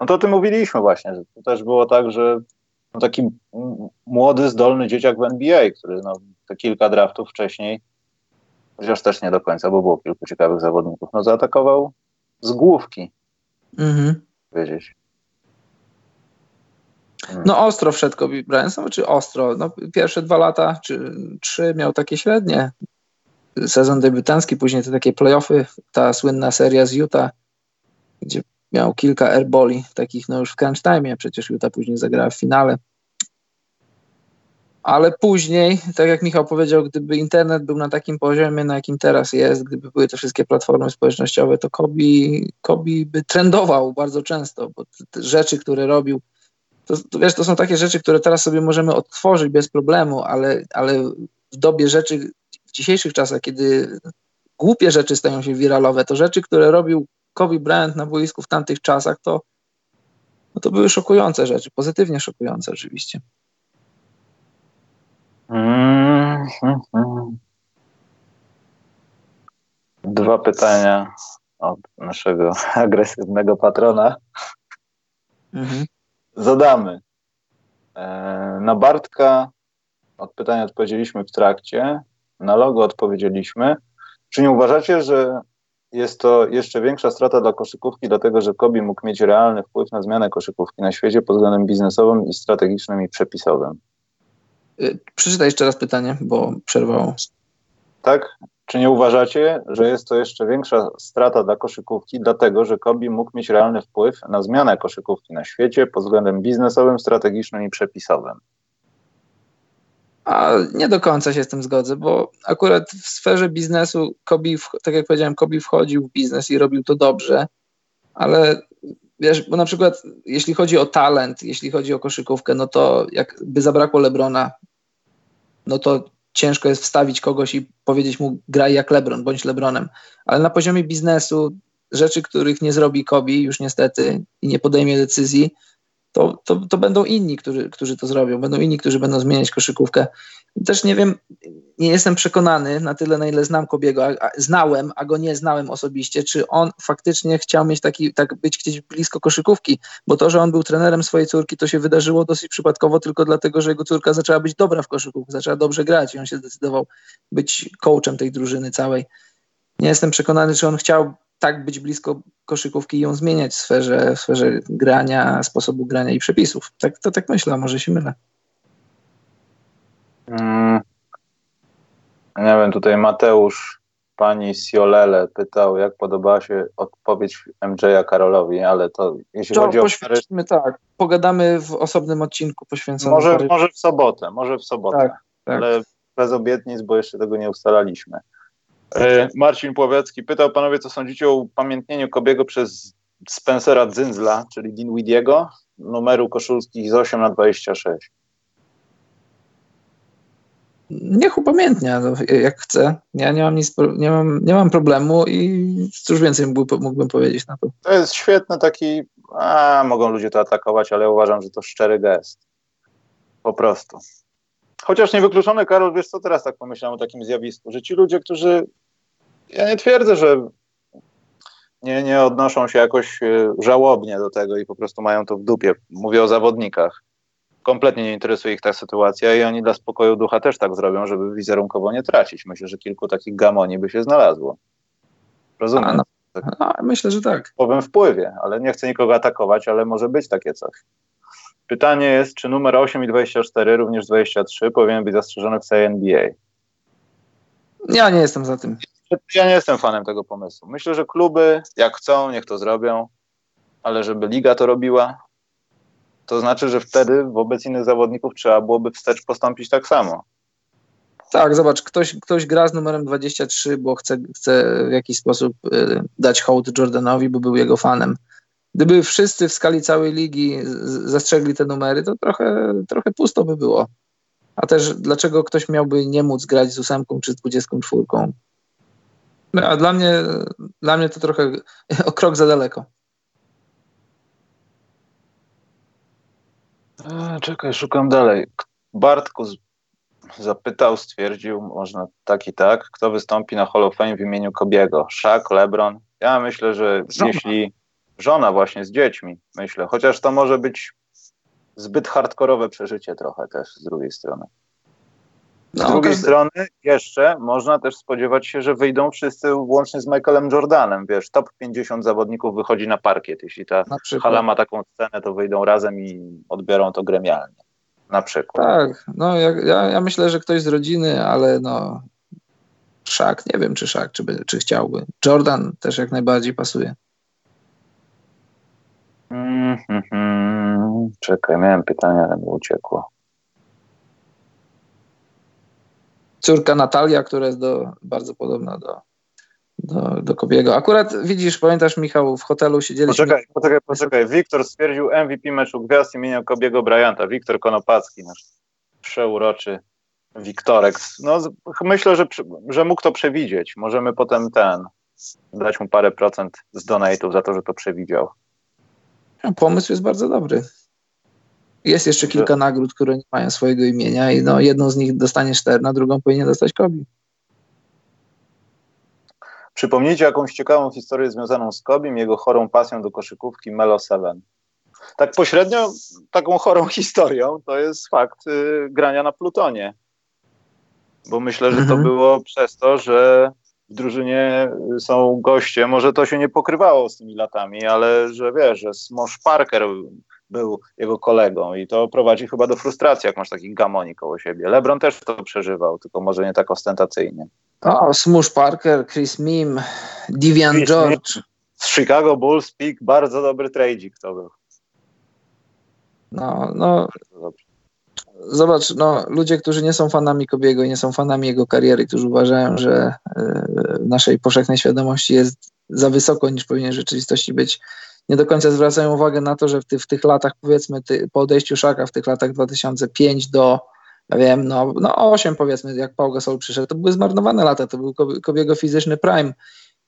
No to o tym mówiliśmy właśnie, to też było tak, że no taki młody, zdolny dzieciak w NBA, który no, te kilka draftów wcześniej, chociaż też nie do końca, bo było kilku ciekawych zawodników, no zaatakował z główki mhm. wiedzieć. No ostro wszedł Kobe Bryant, czy ostro? No, pierwsze dwa lata, czy trzy miał takie średnie. Sezon debiutancki, później te takie playoffy, ta słynna seria z Utah, gdzie miał kilka airboli, takich no już w crunch time, przecież Utah później zagrała w finale. Ale później, tak jak Michał powiedział, gdyby internet był na takim poziomie, na jakim teraz jest, gdyby były te wszystkie platformy społecznościowe, to Kobi, Kobi by trendował bardzo często, bo te rzeczy, które robił, to, to, wiesz, to są takie rzeczy, które teraz sobie możemy odtworzyć bez problemu, ale, ale w dobie rzeczy, w dzisiejszych czasach, kiedy głupie rzeczy stają się wiralowe, to rzeczy, które robił Kobe Bryant na boisku w tamtych czasach, to, no to były szokujące rzeczy, pozytywnie szokujące oczywiście. Mm, Dwa pytania od naszego agresywnego patrona. Mhm. Zadamy. E, na Bartka od pytania odpowiedzieliśmy w trakcie, na logo odpowiedzieliśmy. Czy nie uważacie, że jest to jeszcze większa strata dla koszykówki, dlatego że Kobi mógł mieć realny wpływ na zmianę koszykówki na świecie pod względem biznesowym i strategicznym i przepisowym? Y, przeczytaj jeszcze raz pytanie, bo przerwało. Tak? Czy nie uważacie, że jest to jeszcze większa strata dla koszykówki, dlatego że Kobi mógł mieć realny wpływ na zmianę koszykówki na świecie pod względem biznesowym, strategicznym i przepisowym? A nie do końca się z tym zgodzę, bo akurat w sferze biznesu Kobi, tak jak powiedziałem, Kobi wchodził w biznes i robił to dobrze, ale wiesz, bo na przykład jeśli chodzi o talent, jeśli chodzi o koszykówkę, no to jakby zabrakło Lebrona, no to ciężko jest wstawić kogoś i powiedzieć mu graj jak Lebron, bądź Lebronem. Ale na poziomie biznesu rzeczy, których nie zrobi Kobi już niestety i nie podejmie decyzji, to, to, to będą inni, którzy, którzy to zrobią. Będą inni, którzy będą zmieniać koszykówkę. Też nie wiem, nie jestem przekonany na tyle, na ile znam Kobiego, a, a, znałem, a go nie znałem osobiście, czy on faktycznie chciał mieć taki, tak być gdzieś blisko koszykówki, bo to, że on był trenerem swojej córki, to się wydarzyło dosyć przypadkowo tylko dlatego, że jego córka zaczęła być dobra w koszykówce, zaczęła dobrze grać i on się zdecydował być coachem tej drużyny całej. Nie jestem przekonany, czy on chciał tak być blisko koszykówki i ją zmieniać w sferze, w sferze grania, sposobu grania i przepisów. Tak, to tak myślę, a może się mylę. Hmm. Nie wiem, tutaj Mateusz, pani Siolele pytał, jak podobała się odpowiedź MJ'a Karolowi, ale to jeśli to chodzi o... tak, pogadamy w osobnym odcinku poświęconym... Może, może w sobotę, może w sobotę, tak, tak. ale bez obietnic, bo jeszcze tego nie ustalaliśmy. E, Marcin Płowiecki pytał panowie, co sądzicie o upamiętnieniu Kobiego przez Spencera Dzyndzla, czyli Dinwidiego, numeru koszulskich z 8 na 26. Niech upamiętnia, no, jak chce. Ja nie mam, nic, nie, mam, nie mam problemu i cóż więcej mógłbym, mógłbym powiedzieć na to. To jest świetny taki, a mogą ludzie to atakować, ale uważam, że to szczery gest. Po prostu. Chociaż niewykluczone, Karol, wiesz co, teraz tak pomyślałem o takim zjawisku, że ci ludzie, którzy ja nie twierdzę, że nie, nie odnoszą się jakoś e, żałobnie do tego i po prostu mają to w dupie. Mówię o zawodnikach. Kompletnie nie interesuje ich ta sytuacja i oni dla spokoju ducha też tak zrobią, żeby wizerunkowo nie tracić. Myślę, że kilku takich gamoni by się znalazło. Rozumiem? A, no, tak. a, myślę, że tak. Powiem wpływie, ale nie chcę nikogo atakować, ale może być takie coś. Pytanie jest, czy numer 8 i 24, również 23, powinien być zastrzeżony w całej NBA? Ja nie jestem za tym. Ja nie jestem fanem tego pomysłu. Myślę, że kluby jak chcą, niech to zrobią, ale żeby liga to robiła, to znaczy, że wtedy wobec innych zawodników trzeba byłoby wstecz postąpić tak samo. Tak, zobacz, ktoś, ktoś gra z numerem 23, bo chce, chce w jakiś sposób y, dać hołd Jordanowi, bo był jego fanem. Gdyby wszyscy w skali całej ligi zastrzegli te numery, to trochę, trochę pusto by było. A też dlaczego ktoś miałby nie móc grać z ósemką czy z dwudziestką czwórką? No, a dla mnie, dla mnie to trochę o krok za daleko. Czekaj, szukam dalej. Bartku zapytał, stwierdził, można tak i tak, kto wystąpi na Hall of Fame w imieniu Kobiego? Shaq, LeBron? Ja myślę, że żona. jeśli żona właśnie z dziećmi, myślę, chociaż to może być zbyt hardkorowe przeżycie trochę też z drugiej strony. Z no, drugiej strony jeszcze można też spodziewać się, że wyjdą wszyscy łącznie z Michaelem Jordanem, wiesz, top 50 zawodników wychodzi na parkiet, jeśli ta hala ma taką scenę, to wyjdą razem i odbiorą to gremialnie, na przykład. Tak, no ja, ja, myślę, że ktoś z rodziny, ale no Szak, nie wiem czy Szak, czy, by, czy chciałby. Jordan też jak najbardziej pasuje. Mm -hmm. Czekaj, miałem pytanie, ale mi uciekło. Córka Natalia, która jest do, bardzo podobna do, do, do Kobiego. Akurat widzisz, pamiętasz Michał, w hotelu siedzieliśmy... Poczekaj, poczekaj, poczekaj. Wiktor stwierdził MVP meczu gwiazd imienia Kobiego Bryanta. Wiktor Konopacki, nasz przeuroczy Wiktorek. No, myślę, że, że mógł to przewidzieć. Możemy potem ten, dać mu parę procent z donate'ów za to, że to przewidział. Pomysł jest bardzo dobry. Jest jeszcze kilka nagród, które nie mają swojego imienia i no, jedną z nich dostanie Szterna, drugą powinien dostać Kobi. Przypomnijcie jakąś ciekawą historię związaną z Kobim, jego chorą pasją do koszykówki Melo 7. Tak pośrednio taką chorą historią to jest fakt y, grania na Plutonie. Bo myślę, że to mhm. było przez to, że w drużynie są goście, może to się nie pokrywało z tymi latami, ale że wiesz, że Smosh Parker był jego kolegą i to prowadzi chyba do frustracji, jak masz taki gamoni koło siebie. LeBron też to przeżywał, tylko może nie tak ostentacyjnie. O, Smush Parker, Chris Mim, Divian Chris George. Mim. Z Chicago Bulls pick, bardzo dobry trade'ik to był. No, no. Zobacz, no, ludzie, którzy nie są fanami Kobiego i nie są fanami jego kariery, którzy uważają, że e, w naszej powszechnej świadomości jest za wysoko niż powinien w rzeczywistości być, nie do końca zwracają uwagę na to, że w, ty, w tych latach, powiedzmy, ty, po odejściu Szaka, w tych latach 2005 do, ja wiem, no, no 8 powiedzmy, jak Paul Gasol przyszedł, to były zmarnowane lata, to był Kobiego fizyczny prime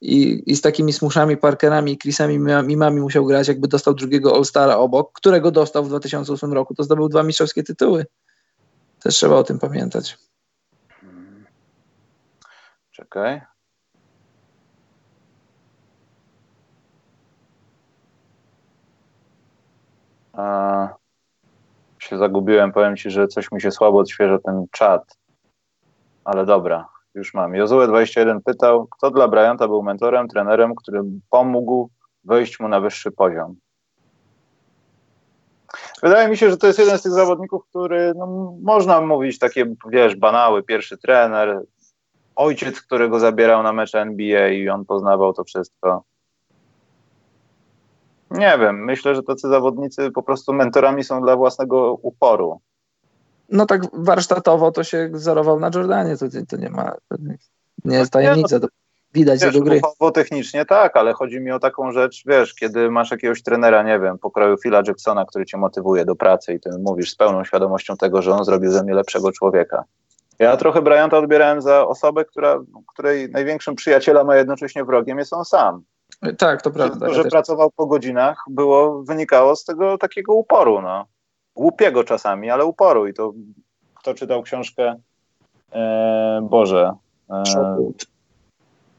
i, i z takimi smuszami, Parkerami i Chrisami Mimami musiał grać, jakby dostał drugiego All-Stara obok, którego dostał w 2008 roku, to zdobył dwa mistrzowskie tytuły. Też trzeba o tym pamiętać. Czekaj. A, się zagubiłem, powiem ci, że coś mi się słabo odświeża ten czat. Ale dobra, już mam. Jozue21 pytał, kto dla Bryanta był mentorem, trenerem, który pomógł wejść mu na wyższy poziom. Wydaje mi się, że to jest jeden z tych zawodników, który, no, można mówić takie, wiesz, banały, pierwszy trener, ojciec, którego zabierał na mecze NBA i on poznawał to wszystko. Nie wiem, myślę, że tacy zawodnicy po prostu mentorami są dla własnego uporu. No tak warsztatowo to się wzorował na Jordanie, to, to nie ma, to nie jest tajemnica, to widać wiesz, jego gry. Technicznie tak, ale chodzi mi o taką rzecz, wiesz, kiedy masz jakiegoś trenera, nie wiem, pokroju Phila Jacksona, który cię motywuje do pracy i ty mówisz z pełną świadomością tego, że on zrobił ze mnie lepszego człowieka. Ja trochę Bryanta odbierałem za osobę, która, której największym przyjacielem, a jednocześnie wrogiem jest on sam. Tak, to prawda. To, że ja pracował po godzinach, było, wynikało z tego takiego uporu, no. Głupiego czasami, ale uporu. I to kto czytał książkę e, Boże. E,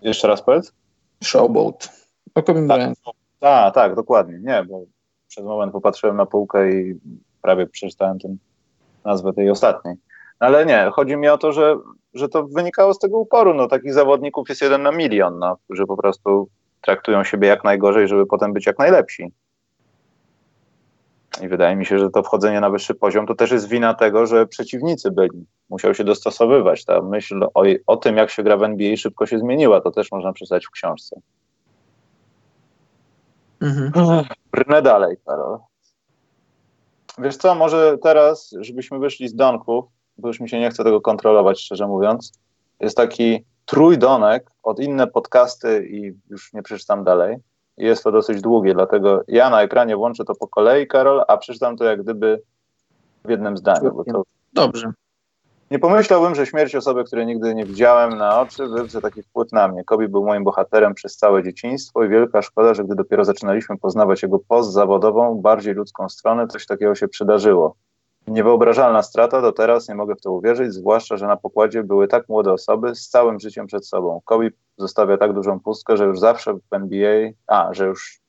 jeszcze raz powiedz? Showboat. O Kobe tak, tak, tak, dokładnie. Nie, bo przez moment popatrzyłem na półkę i prawie przeczytałem tę nazwę tej ostatniej. Ale nie, chodzi mi o to, że, że to wynikało z tego uporu. No, takich zawodników jest jeden na milion, no, którzy po prostu traktują siebie jak najgorzej, żeby potem być jak najlepsi. I wydaje mi się, że to wchodzenie na wyższy poziom to też jest wina tego, że przeciwnicy byli. Musiał się dostosowywać. Ta myśl o, o tym, jak się gra w NBA, szybko się zmieniła. To też można przeczytać w książce. Mhm. Brnę dalej, Karol. Wiesz co, może teraz, żebyśmy wyszli z donków, bo już mi się nie chce tego kontrolować, szczerze mówiąc. Jest taki trójdonek od inne podcasty i już nie przeczytam dalej. Jest to dosyć długie, dlatego ja na ekranie włączę to po kolei, Karol, a przeczytam to jak gdyby w jednym zdaniu. To... Dobrze. Nie pomyślałbym, że śmierć osoby, której nigdy nie widziałem na oczy, wywrze taki wpływ na mnie. Kobi był moim bohaterem przez całe dzieciństwo i wielka szkoda, że gdy dopiero zaczynaliśmy poznawać jego postzawodową, bardziej ludzką stronę, coś takiego się przydarzyło. Niewyobrażalna strata, do teraz nie mogę w to uwierzyć, zwłaszcza, że na pokładzie były tak młode osoby z całym życiem przed sobą. Kobi zostawia tak dużą pustkę, że już zawsze w NBA, a, że już,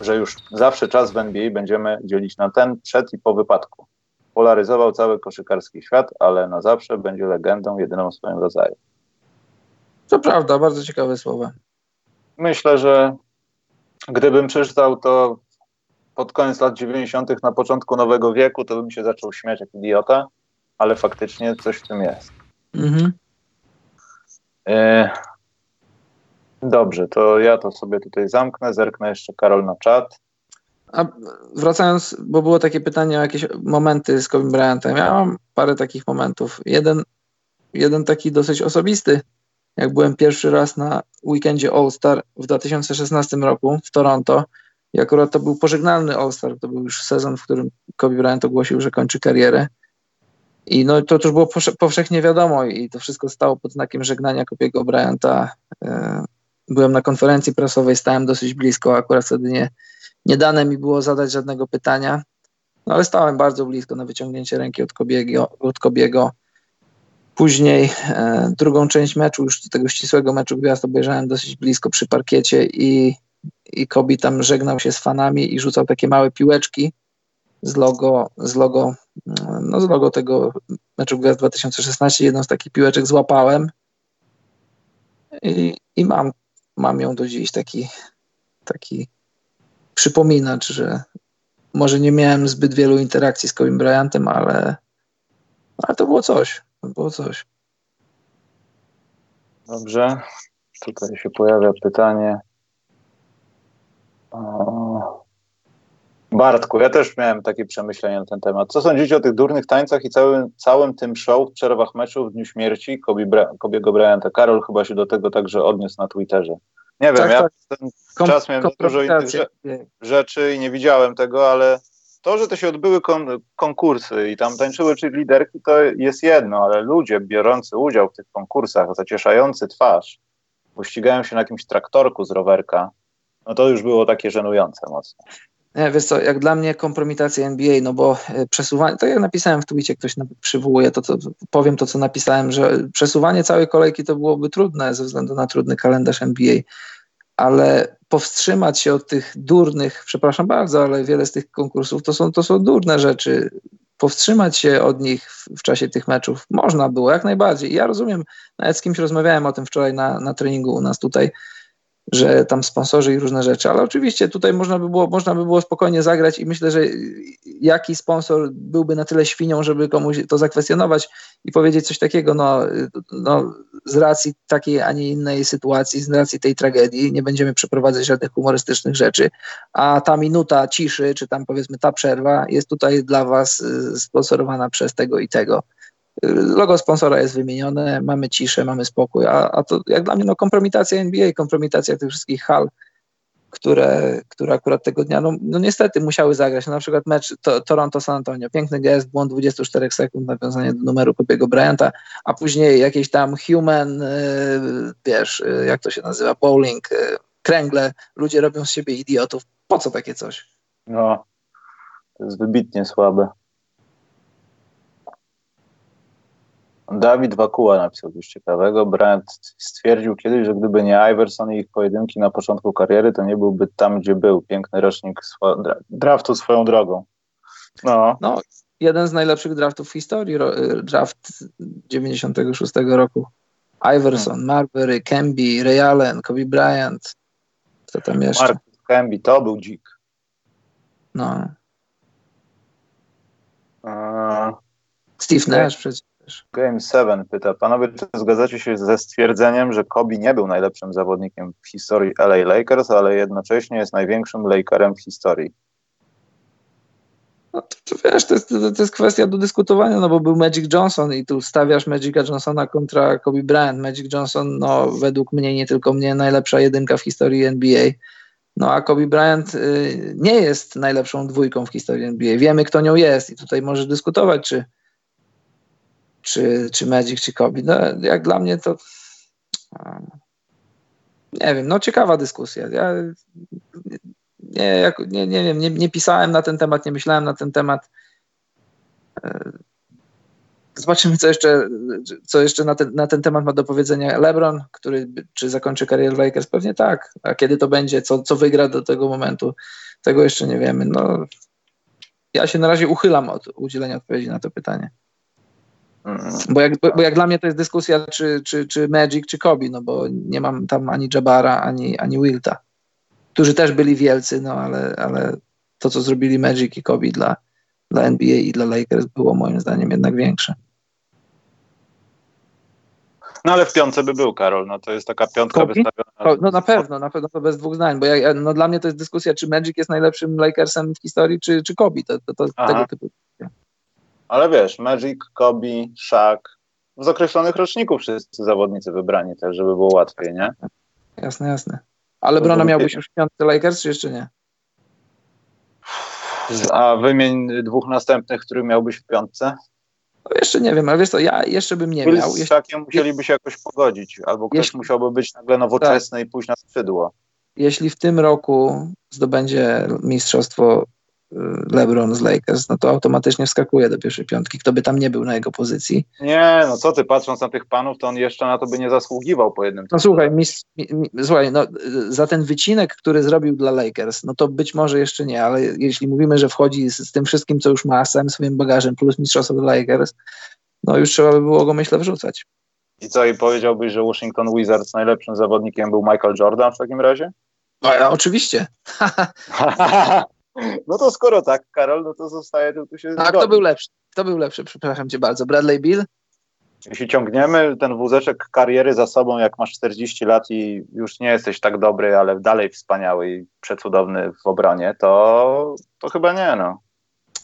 że już zawsze czas w NBA będziemy dzielić na ten przed i po wypadku. Polaryzował cały koszykarski świat, ale na zawsze będzie legendą jedyną w swoim rodzaju. To prawda, bardzo ciekawe słowa. Myślę, że gdybym przeczytał to pod koniec lat 90., na początku nowego wieku, to bym się zaczął śmiać jak idiota, ale faktycznie coś w tym jest. Mhm. E, dobrze, to ja to sobie tutaj zamknę, zerknę jeszcze Karol na czat. A wracając, bo było takie pytanie o jakieś momenty z Kobe Bryantem. Ja mam parę takich momentów. Jeden, jeden taki dosyć osobisty. Jak byłem pierwszy raz na weekendzie All-Star w 2016 roku w Toronto, i akurat to był pożegnalny All-Star, to był już sezon, w którym Kobe Bryant ogłosił, że kończy karierę. I no to już było powszechnie wiadomo i to wszystko stało pod znakiem żegnania Kobiego Bryanta. E, byłem na konferencji prasowej, stałem dosyć blisko, akurat wtedy nie, nie dane mi było zadać żadnego pytania, no ale stałem bardzo blisko na wyciągnięcie ręki od Kobiego. Od Kobiego. Później e, drugą część meczu, już tego ścisłego meczu gwiazd obejrzałem dosyć blisko przy parkiecie i i Kobi tam żegnał się z fanami i rzucał takie małe piłeczki z logo, z logo, no z logo tego meczu Gwiazd 2016. Jedną z takich piłeczek złapałem i, i mam, mam ją do dziś, taki, taki przypominacz, że może nie miałem zbyt wielu interakcji z Kobe Bryantem, ale, ale to było coś, to było coś. Dobrze, tutaj się pojawia pytanie, Bartku, ja też miałem takie przemyślenia na ten temat. Co sądzicie o tych durnych tańcach i całym, całym tym show w przerwach meczu w dniu śmierci Kobe Bra Kobiego Bryanta? Karol chyba się do tego także odniósł na Twitterze. Nie wiem, tak, ja tak. ten Kom czas miałem dużo innych rzeczy i nie widziałem tego, ale to, że to się odbyły kon konkursy i tam tańczyły czy liderki, to jest jedno, ale ludzie biorący udział w tych konkursach, zacieszający twarz, bo ścigają się na jakimś traktorku z rowerka, no to już było takie żenujące mocno. Nie, wiesz co, jak dla mnie kompromitacja NBA, no bo e, przesuwanie, tak jak napisałem w tweetie, ktoś przywołuje to, to, powiem to, co napisałem, że przesuwanie całej kolejki to byłoby trudne ze względu na trudny kalendarz NBA, ale powstrzymać się od tych durnych, przepraszam bardzo, ale wiele z tych konkursów to są, to są durne rzeczy. Powstrzymać się od nich w, w czasie tych meczów można było, jak najbardziej. Ja rozumiem, nawet z kimś rozmawiałem o tym wczoraj na, na treningu u nas tutaj, że tam sponsorzy i różne rzeczy, ale oczywiście tutaj można by było, można by było spokojnie zagrać i myślę, że jaki sponsor byłby na tyle świnią, żeby komuś to zakwestionować i powiedzieć coś takiego, no, no z racji takiej, a nie innej sytuacji, z racji tej tragedii nie będziemy przeprowadzać żadnych humorystycznych rzeczy, a ta minuta ciszy, czy tam powiedzmy ta przerwa jest tutaj dla was y, sponsorowana przez tego i tego logo sponsora jest wymienione, mamy ciszę, mamy spokój, a, a to jak dla mnie no, kompromitacja NBA, kompromitacja tych wszystkich hal, które, które akurat tego dnia, no, no niestety musiały zagrać. No, na przykład mecz to, Toronto-San Antonio, piękny gest, błąd 24 sekund, nawiązanie do numeru Kobiego Bryanta, a później jakieś tam human, yy, wiesz, yy, jak to się nazywa, bowling, yy, kręgle, ludzie robią z siebie idiotów. Po co takie coś? No, to jest wybitnie słabe. Dawid Wakuła napisał coś ciekawego. Bryant stwierdził kiedyś, że gdyby nie Iverson i ich pojedynki na początku kariery, to nie byłby tam, gdzie był. Piękny rocznik draftu swoją drogą. No. no, jeden z najlepszych draftów w historii, draft 96 roku. Iverson, hmm. Marbury, Kemby, Ray Allen, Kobe Bryant. Co tam jeszcze? Mark Kemby, to był dzik. No. A... Steve Nash przecież. Game 7 pyta, panowie, czy zgadzacie się ze stwierdzeniem, że Kobe nie był najlepszym zawodnikiem w historii LA Lakers, ale jednocześnie jest największym Lakerem w historii? No to, to wiesz, to jest, to jest kwestia do dyskutowania, no bo był Magic Johnson i tu stawiasz Magica Johnsona kontra Kobe Bryant. Magic Johnson, no według mnie, nie tylko mnie, najlepsza jedynka w historii NBA. No a Kobe Bryant y, nie jest najlepszą dwójką w historii NBA. Wiemy, kto nią jest i tutaj możesz dyskutować, czy czy, czy Magic, czy Kobe. No, jak dla mnie to nie wiem, no ciekawa dyskusja. Ja nie, jak, nie, nie wiem, nie, nie pisałem na ten temat, nie myślałem na ten temat. E, zobaczymy, co jeszcze, co jeszcze na, ten, na ten temat ma do powiedzenia LeBron, który czy zakończy karierę Lakers? Pewnie tak. A kiedy to będzie? Co, co wygra do tego momentu? Tego jeszcze nie wiemy. No, ja się na razie uchylam od udzielenia odpowiedzi na to pytanie. Bo jak, bo, bo jak dla mnie to jest dyskusja, czy, czy, czy Magic, czy Kobe, no bo nie mam tam ani Jabara, ani, ani Wilta, którzy też byli wielcy, no ale, ale to, co zrobili Magic i Kobe dla, dla NBA i dla Lakers było moim zdaniem jednak większe. No ale w piątce by był Karol, no to jest taka piątka Kobe? wystawiona. No na pewno, na pewno to bez dwóch zdań, bo ja, no dla mnie to jest dyskusja, czy Magic jest najlepszym Lakersem w historii, czy, czy Kobe, to, to, to tego typu. Ale wiesz, Magic, Kobe, Shaq, z określonych roczników wszyscy zawodnicy wybrani też, żeby było łatwiej, nie? Jasne, jasne. Ale Brona miałbyś już w piątce Lakers, czy jeszcze nie? A wymień dwóch następnych, których miałbyś w piątce? No jeszcze nie wiem, ale wiesz co, ja jeszcze bym nie miał. Z Szakiem musieliby się jakoś pogodzić, albo ktoś jeśli... musiałby być nagle nowoczesny tak. i pójść na skrzydło. Jeśli w tym roku zdobędzie mistrzostwo LeBron z Lakers, no to automatycznie wskakuje do pierwszej piątki, kto by tam nie był na jego pozycji. Nie, no co ty, patrząc na tych panów, to on jeszcze na to by nie zasługiwał po jednym. No słuchaj, mis, mi, słuchaj no, za ten wycinek, który zrobił dla Lakers, no to być może jeszcze nie, ale jeśli mówimy, że wchodzi z, z tym wszystkim, co już ma, z całym swoim bagażem, plus mistrzostwo dla Lakers, no już trzeba by było go, myślę, wrzucać. I co, i powiedziałbyś, że Washington Wizards najlepszym zawodnikiem był Michael Jordan w takim razie? No, ja, oczywiście. No to skoro tak, Karol, no to zostaje tylko się Tak, to był lepszy. To był lepszy, przepraszam cię bardzo. Bradley Bill? Jeśli ciągniemy ten wózeczek kariery za sobą, jak masz 40 lat i już nie jesteś tak dobry, ale dalej wspaniały i przecudowny w obronie, to, to chyba nie, no.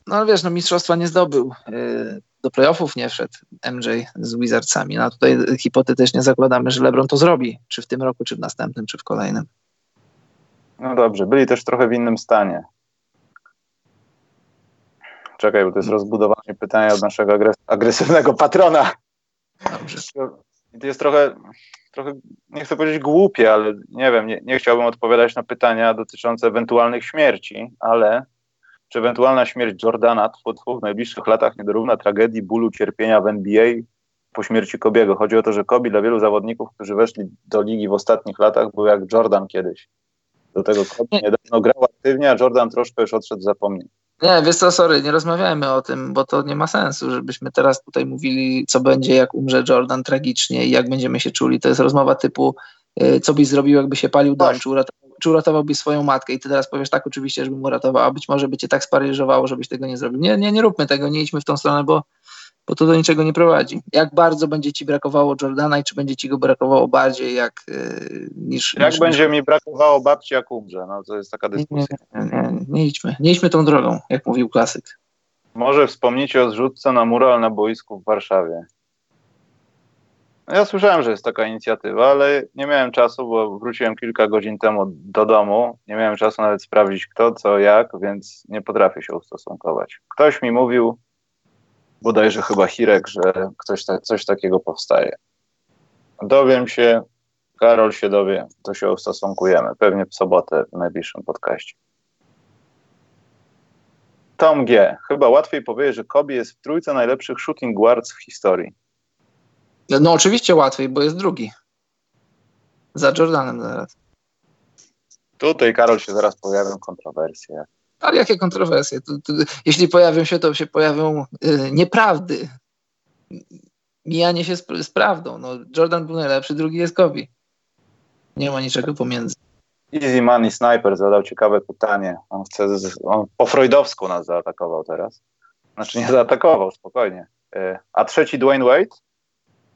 No ale wiesz, no mistrzostwa nie zdobył. Y, do playoffów nie wszedł MJ z Wizardsami. No tutaj hipotetycznie zakładamy, że LeBron to zrobi, czy w tym roku, czy w następnym, czy w kolejnym. No dobrze, byli też trochę w innym stanie. Czekaj, bo to jest rozbudowanie pytania od naszego agresywnego patrona. Dobrze. To jest trochę, trochę, nie chcę powiedzieć głupie, ale nie wiem, nie, nie chciałbym odpowiadać na pytania dotyczące ewentualnych śmierci, ale czy ewentualna śmierć Jordana tfu, tfu, w najbliższych latach nie dorówna tragedii, bólu, cierpienia w NBA po śmierci Kobiego? Chodzi o to, że Kobi dla wielu zawodników, którzy weszli do ligi w ostatnich latach, był jak Jordan kiedyś. Do tego Kobi niedawno grał aktywnie, a Jordan troszkę już odszedł zapomnieć. Nie, wiesz co, sorry, nie rozmawiajmy o tym, bo to nie ma sensu, żebyśmy teraz tutaj mówili, co będzie, jak umrze Jordan tragicznie i jak będziemy się czuli. To jest rozmowa typu, y, co byś zrobił, jakby się palił dom, czy, uratował, czy uratowałbyś swoją matkę i ty teraz powiesz tak, oczywiście, żebym uratował, a być może by cię tak sparyżowało, żebyś tego nie zrobił. Nie, nie, nie róbmy tego, nie idźmy w tą stronę, bo bo to do niczego nie prowadzi. Jak bardzo będzie ci brakowało Jordana i czy będzie ci go brakowało bardziej jak yy, niż... Jak niż, będzie niż... mi brakowało babci, jak umrze? No to jest taka dyskusja. Nie, nie, nie, nie, idźmy. Nie idźmy tą drogą, jak mówił klasyk. Może wspomnicie o zrzutce na mural na boisku w Warszawie. No ja słyszałem, że jest taka inicjatywa, ale nie miałem czasu, bo wróciłem kilka godzin temu do domu. Nie miałem czasu nawet sprawdzić kto, co, jak, więc nie potrafię się ustosunkować. Ktoś mi mówił, bodajże chyba Hirek, że ktoś ta, coś takiego powstaje. Dowiem się, Karol się dowie, to się ustosunkujemy. Pewnie w sobotę w najbliższym podcaście. Tom G. Chyba łatwiej powiedzieć, że Kobe jest w trójce najlepszych shooting guards w historii. No oczywiście łatwiej, bo jest drugi. Za Jordanem zaraz. Tutaj, Karol, się zaraz pojawią kontrowersje. Ale jakie kontrowersje? Jeśli pojawią się, to się pojawią y, nieprawdy. Mijanie się z, z, prawdą. No, Jordan był najlepszy, drugi jest Kobe. Nie ma niczego pomiędzy. Easy Money Sniper zadał ciekawe pytanie. On, chce, on po freudowsku nas zaatakował teraz. Znaczy nie zaatakował, spokojnie. Y, a trzeci Dwayne Wade?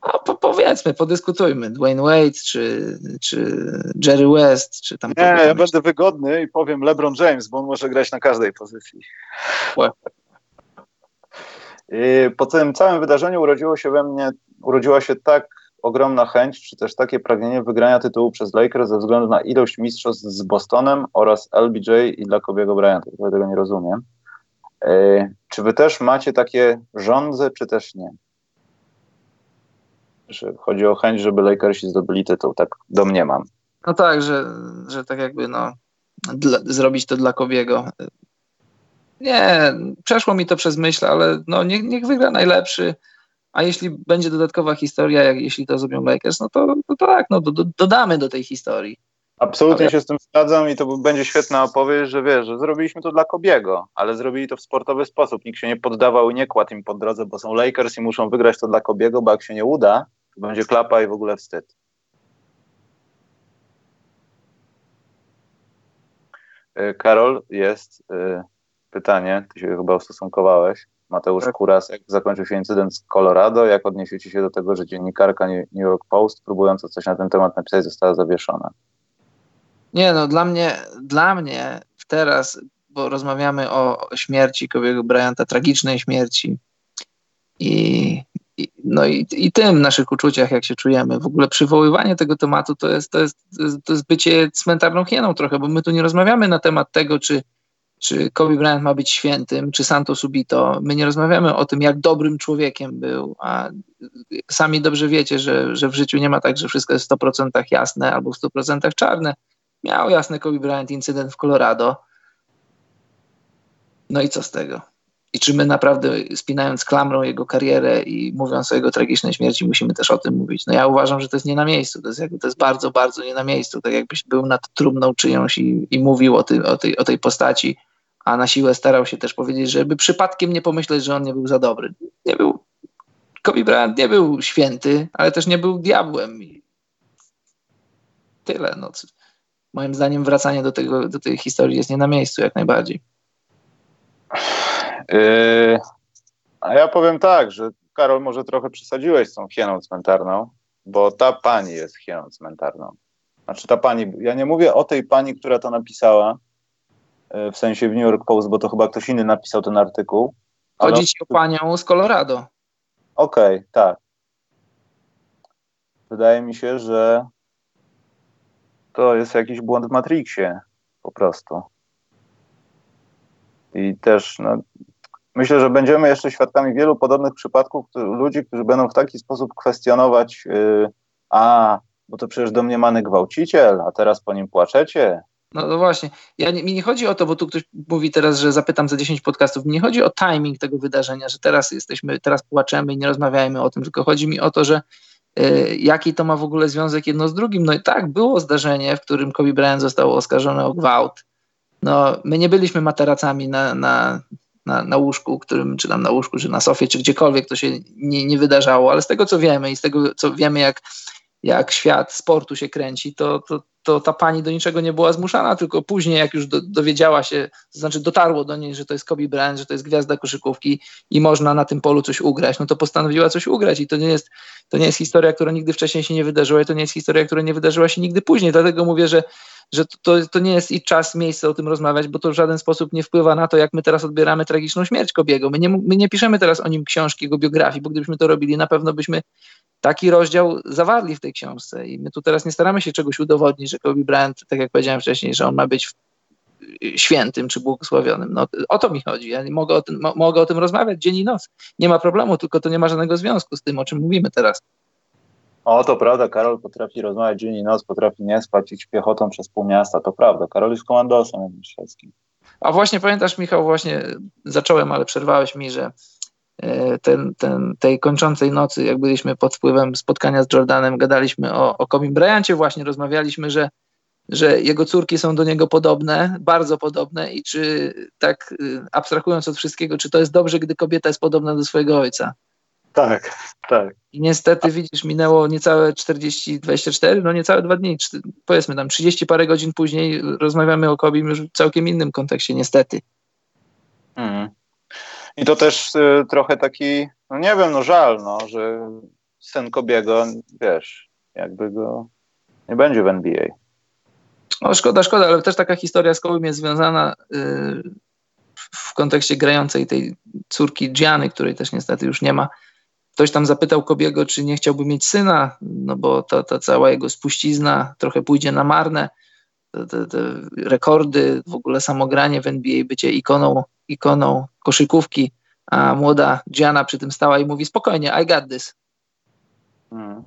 No, po, powiedzmy, podyskutujmy. Dwayne Wade, czy, czy Jerry West, czy tam... Nie, ja będę wygodny i powiem LeBron James, bo on może grać na każdej pozycji. I po tym całym wydarzeniu urodziło się we mnie, urodziła się tak ogromna chęć, czy też takie pragnienie wygrania tytułu przez Lakers ze względu na ilość mistrzostw z Bostonem oraz LBJ i dla Kobiego Bryanta. Ja tego nie rozumiem. Czy wy też macie takie żądze, czy też nie? Że chodzi o chęć, żeby Lakersi zdobyli tytuł, tak domniemam. No tak, że, że tak jakby no, dla, zrobić to dla Kobiego. Nie, przeszło mi to przez myśl, ale no niech, niech wygra najlepszy, a jeśli będzie dodatkowa historia, jak jeśli to zrobią Lakers, no to, to tak, no do, do, dodamy do tej historii. Absolutnie ale... się z tym zgadzam i to będzie świetna opowieść, że wiesz, że zrobiliśmy to dla Kobiego, ale zrobili to w sportowy sposób. Nikt się nie poddawał i nie kładł im po drodze, bo są Lakers i muszą wygrać to dla Kobiego, bo jak się nie uda, to będzie klapa i w ogóle wstyd. Y, Karol, jest y, pytanie, ty się chyba ustosunkowałeś. Mateusz tak. Kurasek zakończył się incydent z Colorado. Jak odniesiecie się do tego, że dziennikarka New York Post, próbująca coś na ten temat napisać, została zawieszona? Nie, no dla mnie, dla mnie teraz, bo rozmawiamy o śmierci Kobiego Bryanta, tragicznej śmierci i, i, no i, i tym naszych uczuciach, jak się czujemy. W ogóle przywoływanie tego tematu to jest, to jest, to jest bycie cmentarną hieną trochę, bo my tu nie rozmawiamy na temat tego, czy czy Kobe Bryant ma być świętym, czy Santo Subito. My nie rozmawiamy o tym, jak dobrym człowiekiem był, a sami dobrze wiecie, że, że w życiu nie ma tak, że wszystko jest w 100% jasne albo w 100% czarne. Miał jasny Kobe Bryant incydent w Colorado. No i co z tego? I czy my naprawdę, spinając klamrą jego karierę i mówiąc o jego tragicznej śmierci, musimy też o tym mówić? No ja uważam, że to jest nie na miejscu. To jest, jakby, to jest bardzo, bardzo nie na miejscu. Tak jakbyś był nad trumną czyjąś i, i mówił o, ty, o, tej, o tej postaci, a na siłę starał się też powiedzieć, żeby przypadkiem nie pomyśleć, że on nie był za dobry. Nie był. Kobe Bryant nie był święty, ale też nie był diabłem. I tyle. No. Moim zdaniem wracanie do, tego, do tej historii jest nie na miejscu jak najbardziej. Yy, a ja powiem tak, że Karol, może trochę przesadziłeś z tą hieną cmentarną, bo ta pani jest hieną cmentarną. Znaczy ta pani, ja nie mówię o tej pani, która to napisała, yy, w sensie w New York Post, bo to chyba ktoś inny napisał ten artykuł. Chodzi ci o panią z Colorado. Okej, okay, tak. Wydaje mi się, że to jest jakiś błąd w Matrixie po prostu. I też no, myślę, że będziemy jeszcze świadkami wielu podobnych przypadków ludzi, którzy będą w taki sposób kwestionować, yy, a, bo to przecież domniemany gwałciciel, a teraz po nim płaczecie. No, no właśnie, ja mi nie chodzi o to, bo tu ktoś mówi teraz, że zapytam za 10 podcastów, mi nie chodzi o timing tego wydarzenia, że teraz jesteśmy, teraz płaczemy i nie rozmawiajmy o tym, tylko chodzi mi o to, że jaki to ma w ogóle związek jedno z drugim. No i tak, było zdarzenie, w którym Kobe Bryant został oskarżony o gwałt, no, my nie byliśmy materacami na, na, na, na łóżku, którym, czy tam na łóżku, czy na sofie, czy gdziekolwiek to się nie, nie wydarzało, ale z tego co wiemy i z tego co wiemy, jak, jak świat sportu się kręci, to, to, to ta pani do niczego nie była zmuszana, tylko później, jak już do, dowiedziała się, to znaczy dotarło do niej, że to jest Kobe Bryant, że to jest gwiazda koszykówki i można na tym polu coś ugrać, no to postanowiła coś ugrać i to nie jest, to nie jest historia, która nigdy wcześniej się nie wydarzyła i to nie jest historia, która nie wydarzyła się nigdy później, dlatego mówię, że że to, to nie jest i czas, miejsce o tym rozmawiać, bo to w żaden sposób nie wpływa na to, jak my teraz odbieramy tragiczną śmierć Kobiego. My nie, my nie piszemy teraz o nim książki, jego biografii, bo gdybyśmy to robili, na pewno byśmy taki rozdział zawarli w tej książce i my tu teraz nie staramy się czegoś udowodnić, że Kobe Bryant, tak jak powiedziałem wcześniej, że on ma być świętym czy błogosławionym. No, o to mi chodzi. Ja mogę o, tym, mogę o tym rozmawiać dzień i noc. Nie ma problemu, tylko to nie ma żadnego związku z tym, o czym mówimy teraz. O, to prawda, Karol potrafi rozmawiać dzień i noc, potrafi nie spać, iść piechotą przez pół miasta, to prawda. Karol jest komandosem szwedzkim. A właśnie pamiętasz, Michał, właśnie zacząłem, ale przerwałeś mi, że ten, ten, tej kończącej nocy, jak byliśmy pod wpływem spotkania z Jordanem, gadaliśmy o, o Kobe Bryancie właśnie, rozmawialiśmy, że, że jego córki są do niego podobne, bardzo podobne i czy tak y, abstrahując od wszystkiego, czy to jest dobrze, gdy kobieta jest podobna do swojego ojca? Tak, tak. I niestety, widzisz, minęło niecałe 40, 24, no niecałe dwa dni, powiedzmy tam 30 parę godzin później rozmawiamy o Kobim już w całkiem innym kontekście, niestety. I to też y, trochę taki, no nie wiem, no żal, no, że syn Kobiego, wiesz, jakby go nie będzie w NBA. No szkoda, szkoda, ale też taka historia z Kobim jest związana y, w kontekście grającej tej córki Gianny, której też niestety już nie ma Ktoś tam zapytał Kobiego, czy nie chciałby mieć syna, no bo ta, ta cała jego spuścizna trochę pójdzie na marne. Te, te, rekordy, w ogóle samogranie w NBA, bycie ikoną, ikoną koszykówki, a młoda Gianna przy tym stała i mówi spokojnie, I got this. Hmm.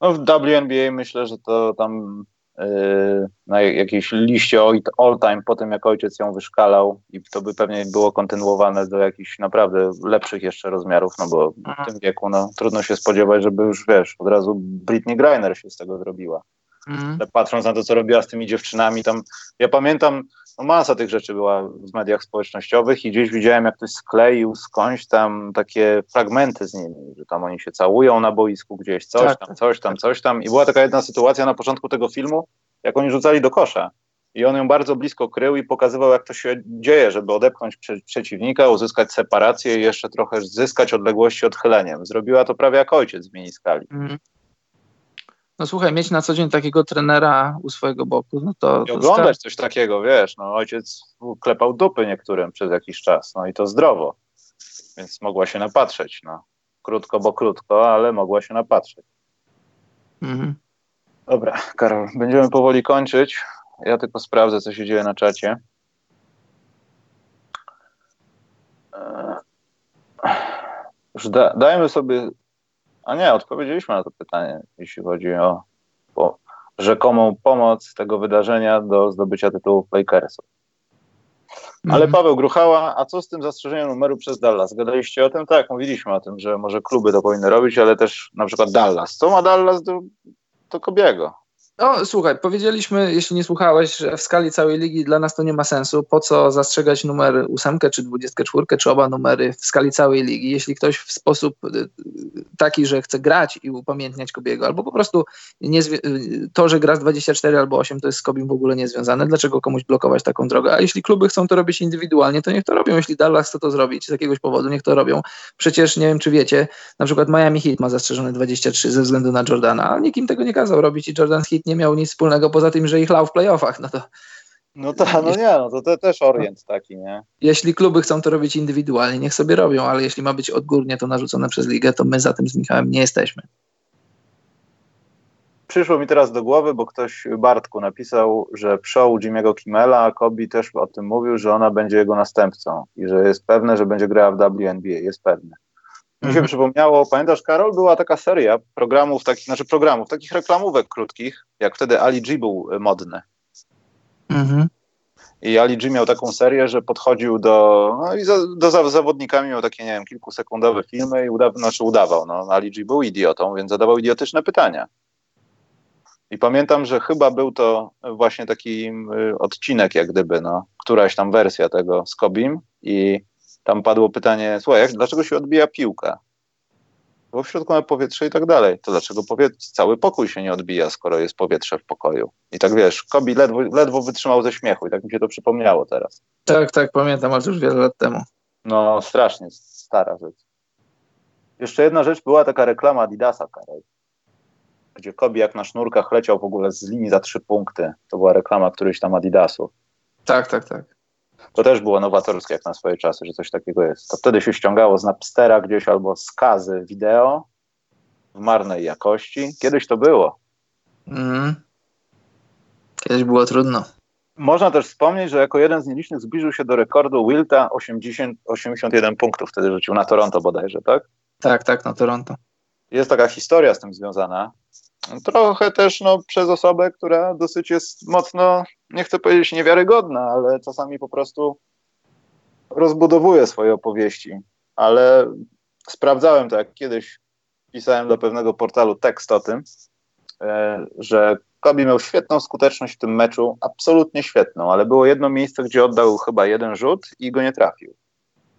No w WNBA myślę, że to tam yy, na jakiejś liście all time po tym, jak ojciec ją wyszkalał i to by pewnie było kontynuowane do jakichś naprawdę lepszych jeszcze rozmiarów, no bo w mhm. tym wieku no, trudno się spodziewać, żeby już, wiesz, od razu Britney Griner się z tego zrobiła. Mhm. Patrząc na to, co robiła z tymi dziewczynami, tam ja pamiętam, no masa tych rzeczy była w mediach społecznościowych i gdzieś widziałem, jak ktoś skleił skądś tam takie fragmenty z nimi, że tam oni się całują na boisku gdzieś, coś tak, tam, coś tam, coś tam. I była taka jedna sytuacja na początku tego filmu, jak oni rzucali do kosza. I on ją bardzo blisko krył i pokazywał, jak to się dzieje, żeby odepchnąć prze przeciwnika, uzyskać separację i jeszcze trochę zyskać odległości odchyleniem. Zrobiła to prawie jak ojciec w miniskali. Mhm. No słuchaj, mieć na co dzień takiego trenera u swojego boku, no to... I oglądać coś takiego, wiesz, no ojciec klepał dupy niektórym przez jakiś czas, no i to zdrowo, więc mogła się napatrzeć, no. Krótko, bo krótko, ale mogła się napatrzeć. Mhm. Dobra, Karol, będziemy powoli kończyć. Ja tylko sprawdzę, co się dzieje na czacie. Eee, już da, dajmy sobie a nie, odpowiedzieliśmy na to pytanie, jeśli chodzi o, o rzekomą pomoc tego wydarzenia do zdobycia tytułów Lakersów. Ale mhm. Paweł Gruchała, a co z tym zastrzeżeniem numeru przez Dallas? Gadaliście o tym? Tak, mówiliśmy o tym, że może kluby to powinny robić, ale też na przykład Dallas. Co ma Dallas do, do Kobiego? No słuchaj, powiedzieliśmy, jeśli nie słuchałeś, że w skali całej ligi dla nas to nie ma sensu. Po co zastrzegać numer ósemkę, czy dwudziestkę czwórkę, czy oba numery w skali całej ligi? Jeśli ktoś w sposób y, taki, że chce grać i upamiętniać Kobiego, albo po prostu nie, y, to, że gra z 24 albo 8, to jest z Kobim w ogóle niezwiązane. Dlaczego komuś blokować taką drogę? A jeśli kluby chcą to robić indywidualnie, to niech to robią. Jeśli Dallas chce to zrobić z jakiegoś powodu, niech to robią. Przecież nie wiem, czy wiecie, na przykład Miami Heat ma zastrzeżone 23 ze względu na Jordana, a nikim tego nie kazał robić i Jordan Heat nie miał nic wspólnego poza tym, że ich lał w playoffach. No to no to, no nie, no to, to też orient taki, nie? Jeśli kluby chcą to robić indywidualnie, niech sobie robią, ale jeśli ma być odgórnie to narzucone przez ligę, to my za tym z Michałem nie jesteśmy. Przyszło mi teraz do głowy, bo ktoś Bartku napisał, że show Jimmy'ego Kimmela, a Kobi też o tym mówił, że ona będzie jego następcą i że jest pewne, że będzie grała w WNBA, jest pewne. Mi się mhm. przypomniało, pamiętasz Karol, była taka seria programów, takich, znaczy programów, takich reklamówek krótkich, jak wtedy Ali G był modny. Mhm. I Ali G miał taką serię, że podchodził do, no i za, do zawodnikami miał takie, nie wiem, kilkusekundowe filmy i uda, znaczy udawał. No, Ali G był idiotą, więc zadawał idiotyczne pytania. I pamiętam, że chyba był to właśnie taki y, odcinek, jak gdyby, no, któraś tam wersja tego z Kobim i tam padło pytanie, słuchaj, dlaczego się odbija piłka? Bo w środku ma powietrze i tak dalej. To dlaczego cały pokój się nie odbija, skoro jest powietrze w pokoju? I tak wiesz, Kobi ledwo, ledwo wytrzymał ze śmiechu i tak mi się to przypomniało teraz. Tak, tak, pamiętam, ale to już wiele lat temu. No, strasznie stara rzecz. Jeszcze jedna rzecz, była taka reklama Adidasa, Karol, gdzie Kobi jak na sznurkach leciał w ogóle z linii za trzy punkty. To była reklama któryś tam Adidasu. Tak, tak, tak. To też było nowatorskie jak na swoje czasy, że coś takiego jest. To wtedy się ściągało z Napstera gdzieś albo z kazy wideo w marnej jakości. Kiedyś to było. Mm. Kiedyś było trudno. Można też wspomnieć, że jako jeden z nielicznych zbliżył się do rekordu Wilta 80, 81 punktów wtedy rzucił na Toronto bodajże, tak? Tak, tak, na Toronto. Jest taka historia z tym związana. Trochę też no, przez osobę, która dosyć jest mocno, nie chcę powiedzieć niewiarygodna, ale czasami po prostu rozbudowuje swoje opowieści. Ale sprawdzałem to, jak kiedyś pisałem do pewnego portalu tekst o tym, e, że Kobi miał świetną skuteczność w tym meczu, absolutnie świetną, ale było jedno miejsce, gdzie oddał chyba jeden rzut i go nie trafił.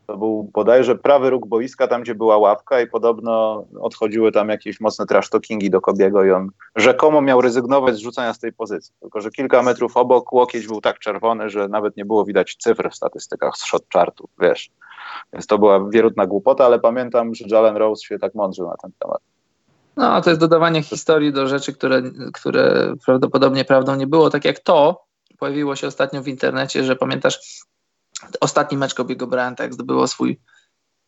To był bodajże prawy róg boiska, tam gdzie była ławka i podobno odchodziły tam jakieś mocne trash talkingi do Kobiego i on rzekomo miał rezygnować z rzucania z tej pozycji. Tylko, że kilka metrów obok łokieć był tak czerwony, że nawet nie było widać cyfr w statystykach z shot chartu, wiesz. Więc to była wierutna głupota, ale pamiętam, że Jalen Rose się tak mądrzył na ten temat. No, to jest dodawanie historii do rzeczy, które, które prawdopodobnie prawdą nie było. Tak jak to pojawiło się ostatnio w internecie, że pamiętasz, ostatni mecz Kobiego Bryanta, jak zdobyło swój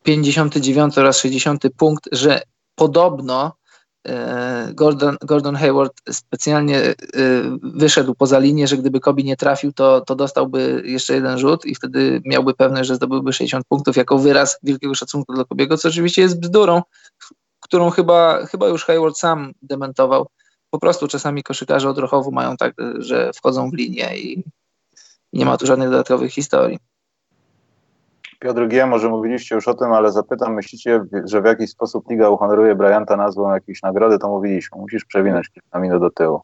59 oraz 60 punkt, że podobno e, Gordon, Gordon Hayward specjalnie e, wyszedł poza linię, że gdyby Kobi nie trafił, to, to dostałby jeszcze jeden rzut i wtedy miałby pewność, że zdobyłby 60 punktów jako wyraz wielkiego szacunku dla Kobiego, co oczywiście jest bzdurą, którą chyba, chyba już Hayward sam dementował. Po prostu czasami koszykarze odruchowo mają tak, że wchodzą w linię i nie ma tu żadnych dodatkowych historii. Piotr G., może mówiliście już o tym, ale zapytam, myślicie, że w jakiś sposób Liga uhonoruje Bryanta nazwą jakiejś nagrody? To mówiliśmy, musisz przewinąć kilka minut do tyłu.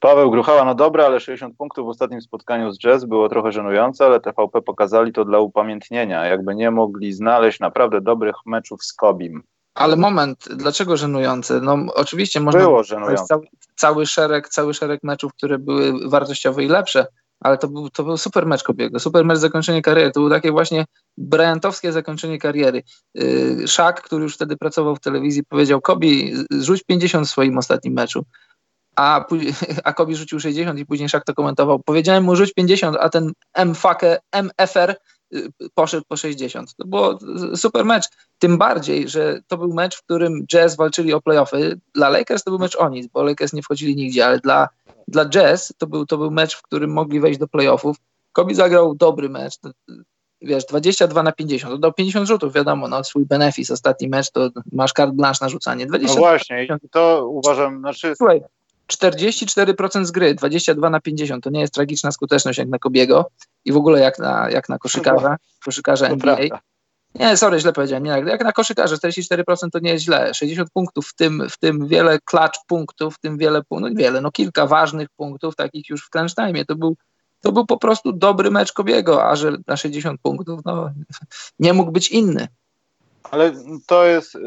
Paweł Gruchała, no dobra, ale 60 punktów w ostatnim spotkaniu z Jazz było trochę żenujące, ale TVP pokazali to dla upamiętnienia, jakby nie mogli znaleźć naprawdę dobrych meczów z Kobim. Ale moment, dlaczego żenujące? No oczywiście można było żenujące. Cały, cały, szereg, cały szereg meczów, które były wartościowe i lepsze, ale to był, to był super mecz Kobiego, super mecz zakończenie kariery, to było takie właśnie Bryantowskie zakończenie kariery. Yy, Szak, który już wtedy pracował w telewizji, powiedział Kobi, rzuć 50 w swoim ostatnim meczu a, a Kobi rzucił 60 i później Szak to komentował. Powiedziałem mu rzuć 50, a ten MFK, MFR y, poszedł po 60. To było super mecz. Tym bardziej, że to był mecz, w którym Jazz walczyli o playoffy. Dla Lakers to był mecz o nic, bo Lakers nie wchodzili nigdzie, ale dla, dla Jazz to był, to był mecz, w którym mogli wejść do playoffów. Kobi zagrał dobry mecz. Wiesz, 22 na 50. Oddał 50 rzutów, wiadomo, no swój benefis. Ostatni mecz to masz carte blanche na rzucanie. 20 no właśnie, i to uważam, znaczy... Słuchaj, 44% z gry, 22 na 50. To nie jest tragiczna skuteczność jak na Kobiego i w ogóle jak na, jak na koszykarza, koszykarza NBA. Nie, sorry, źle powiedziałem. Nie, jak na koszykarza 44% to nie jest źle. 60 punktów, w tym, w tym wiele klacz punktów, w tym wiele, no wiele, no kilka ważnych punktów, takich już w crunch time. To był, to był po prostu dobry mecz Kobiego, a że na 60 punktów, no nie mógł być inny. Ale to jest y,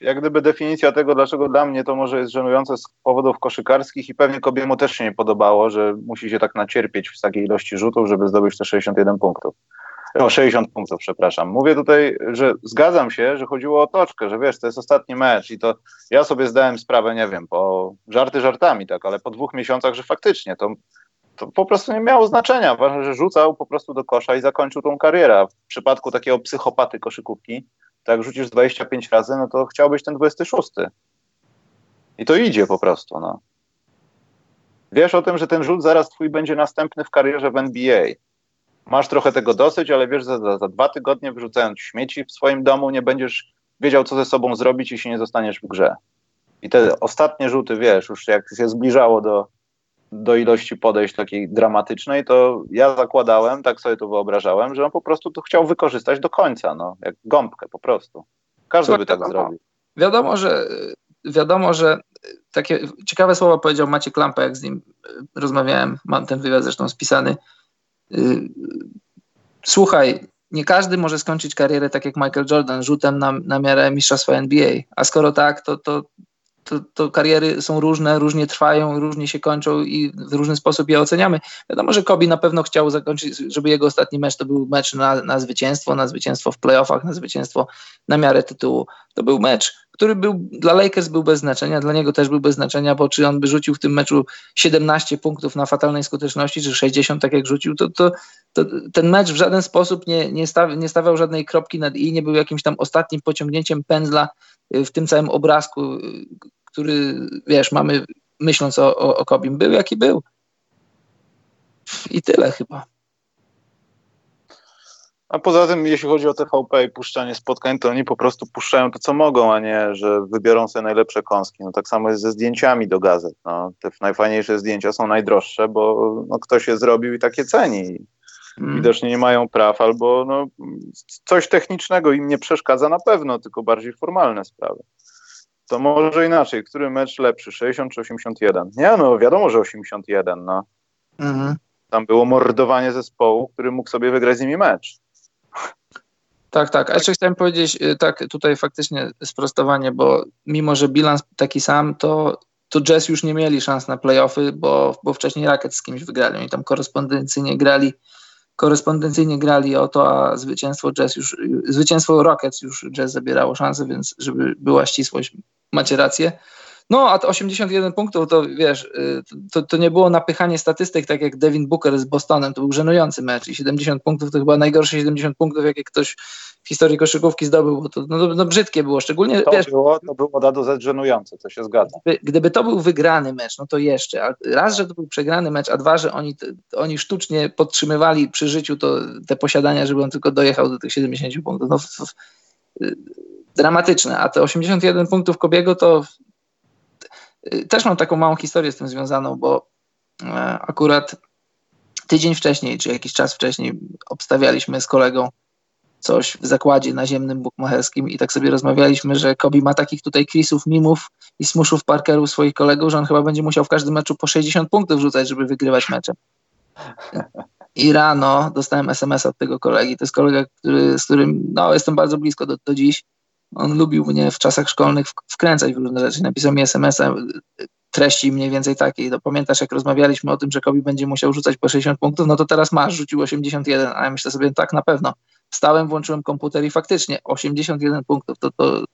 jak gdyby definicja tego, dlaczego dla mnie to może jest żenujące z powodów koszykarskich i pewnie Kobiemu też się nie podobało, że musi się tak nacierpieć w takiej ilości rzutów, żeby zdobyć te 61 punktów. O, 60 punktów, przepraszam. Mówię tutaj, że zgadzam się, że chodziło o toczkę, że wiesz, to jest ostatni mecz i to ja sobie zdałem sprawę, nie wiem, po żarty żartami, tak, ale po dwóch miesiącach, że faktycznie to, to po prostu nie miało znaczenia. Ważne, że rzucał po prostu do kosza i zakończył tą karierę. W przypadku takiego psychopaty koszykówki, tak rzucisz 25 razy, no to chciałbyś ten 26. I to idzie po prostu, no. Wiesz o tym, że ten rzut zaraz twój będzie następny w karierze w NBA. Masz trochę tego dosyć, ale wiesz, że za, za dwa tygodnie wyrzucając śmieci w swoim domu nie będziesz wiedział, co ze sobą zrobić, jeśli nie zostaniesz w grze. I te ostatnie rzuty, wiesz, już jak się zbliżało do, do ilości podejść takiej dramatycznej, to ja zakładałem, tak sobie to wyobrażałem, że on po prostu to chciał wykorzystać do końca, no, jak gąbkę po prostu. Każdy Słuchaj, by tak wiadomo, zrobił. Wiadomo, że wiadomo, że takie ciekawe słowa powiedział Maciek Lampa, jak z nim y, rozmawiałem, mam ten wywiad zresztą spisany. Y, słuchaj, nie każdy może skończyć karierę tak jak Michael Jordan, rzutem na, na miarę mistrzostwa NBA, a skoro tak, to, to, to, to, kariery są różne, różnie trwają, różnie się kończą i w różny sposób je oceniamy. Wiadomo, że Kobi na pewno chciał zakończyć, żeby jego ostatni mecz to był mecz na, na zwycięstwo, na zwycięstwo w playoffach, na zwycięstwo na miarę tytułu. To był mecz, który był dla Lakers był bez znaczenia, dla niego też był bez znaczenia, bo czy on by rzucił w tym meczu 17 punktów na fatalnej skuteczności, czy 60 tak jak rzucił, to, to, to ten mecz w żaden sposób nie, nie, staw, nie stawiał żadnej kropki nad i, nie był jakimś tam ostatnim pociągnięciem pędzla y, w tym całym obrazku, y, który, wiesz, mamy myśląc o, o, o Kobim. Był jaki był. I tyle chyba. A poza tym, jeśli chodzi o TVP i puszczanie spotkań, to oni po prostu puszczają to, co mogą, a nie, że wybiorą sobie najlepsze kąski. No tak samo jest ze zdjęciami do gazet. No, te najfajniejsze zdjęcia są najdroższe, bo no, ktoś je zrobił i takie ceni. Hmm. Widocznie nie mają praw, albo no, coś technicznego im nie przeszkadza na pewno, tylko bardziej formalne sprawy. To może inaczej, który mecz lepszy, 60 czy 81? Nie, no wiadomo, że 81, no. Mhm. Tam było mordowanie zespołu, który mógł sobie wygrać z nimi mecz. Tak, tak. A jeszcze chciałem powiedzieć, y, tak, tutaj faktycznie sprostowanie, bo mimo, że bilans taki sam, to, to Jazz już nie mieli szans na playoffy, bo, bo wcześniej Racket z kimś wygrali. Oni tam korespondencyjnie grali, korespondencyjnie grali o to, a zwycięstwo Jazz już, zwycięstwo Rockets już Jazz zabierało szansę, więc żeby była ścisłość, macie rację. No, a 81 punktów to wiesz, y, to, to nie było napychanie statystyk, tak jak Devin Booker z Bostonem, to był żenujący mecz i 70 punktów to chyba najgorsze 70 punktów, jakie ktoś w historii koszykówki zdobył, bo to no, no brzydkie było, szczególnie to wiesz, było, to było da do Z żenujące, to się zgadza. Gdyby, gdyby, to był wygrany mecz, no to jeszcze, a raz, że to był przegrany mecz, a dwa, że oni, oni sztucznie podtrzymywali przy życiu to, te posiadania, żeby on tylko dojechał do tych 70 punktów, no dramatyczne, a te 81 punktów Kobiego to y, też mam taką małą historię z tym związaną, bo e, akurat tydzień wcześniej, czy jakiś czas wcześniej obstawialiśmy z kolegą coś w zakładzie naziemnym bukmacherskim i tak sobie rozmawialiśmy, że Kobi ma takich tutaj Chrisów, Mimów i Smuszów, Parkerów swoich kolegów, że on chyba będzie musiał w każdym meczu po 60 punktów rzucać, żeby wygrywać mecze. I rano dostałem SMS od tego kolegi. To jest kolega, który, z którym no, jestem bardzo blisko do, do dziś. On lubił mnie w czasach szkolnych wkręcać w różne rzeczy. Napisał mi SMS-a treści mniej więcej takiej. No, pamiętasz, jak rozmawialiśmy o tym, że Kobi będzie musiał rzucać po 60 punktów, no to teraz masz, rzucił 81, a ja myślę sobie, tak, na pewno. Wstałem, włączyłem komputer i faktycznie 81 punktów, to to...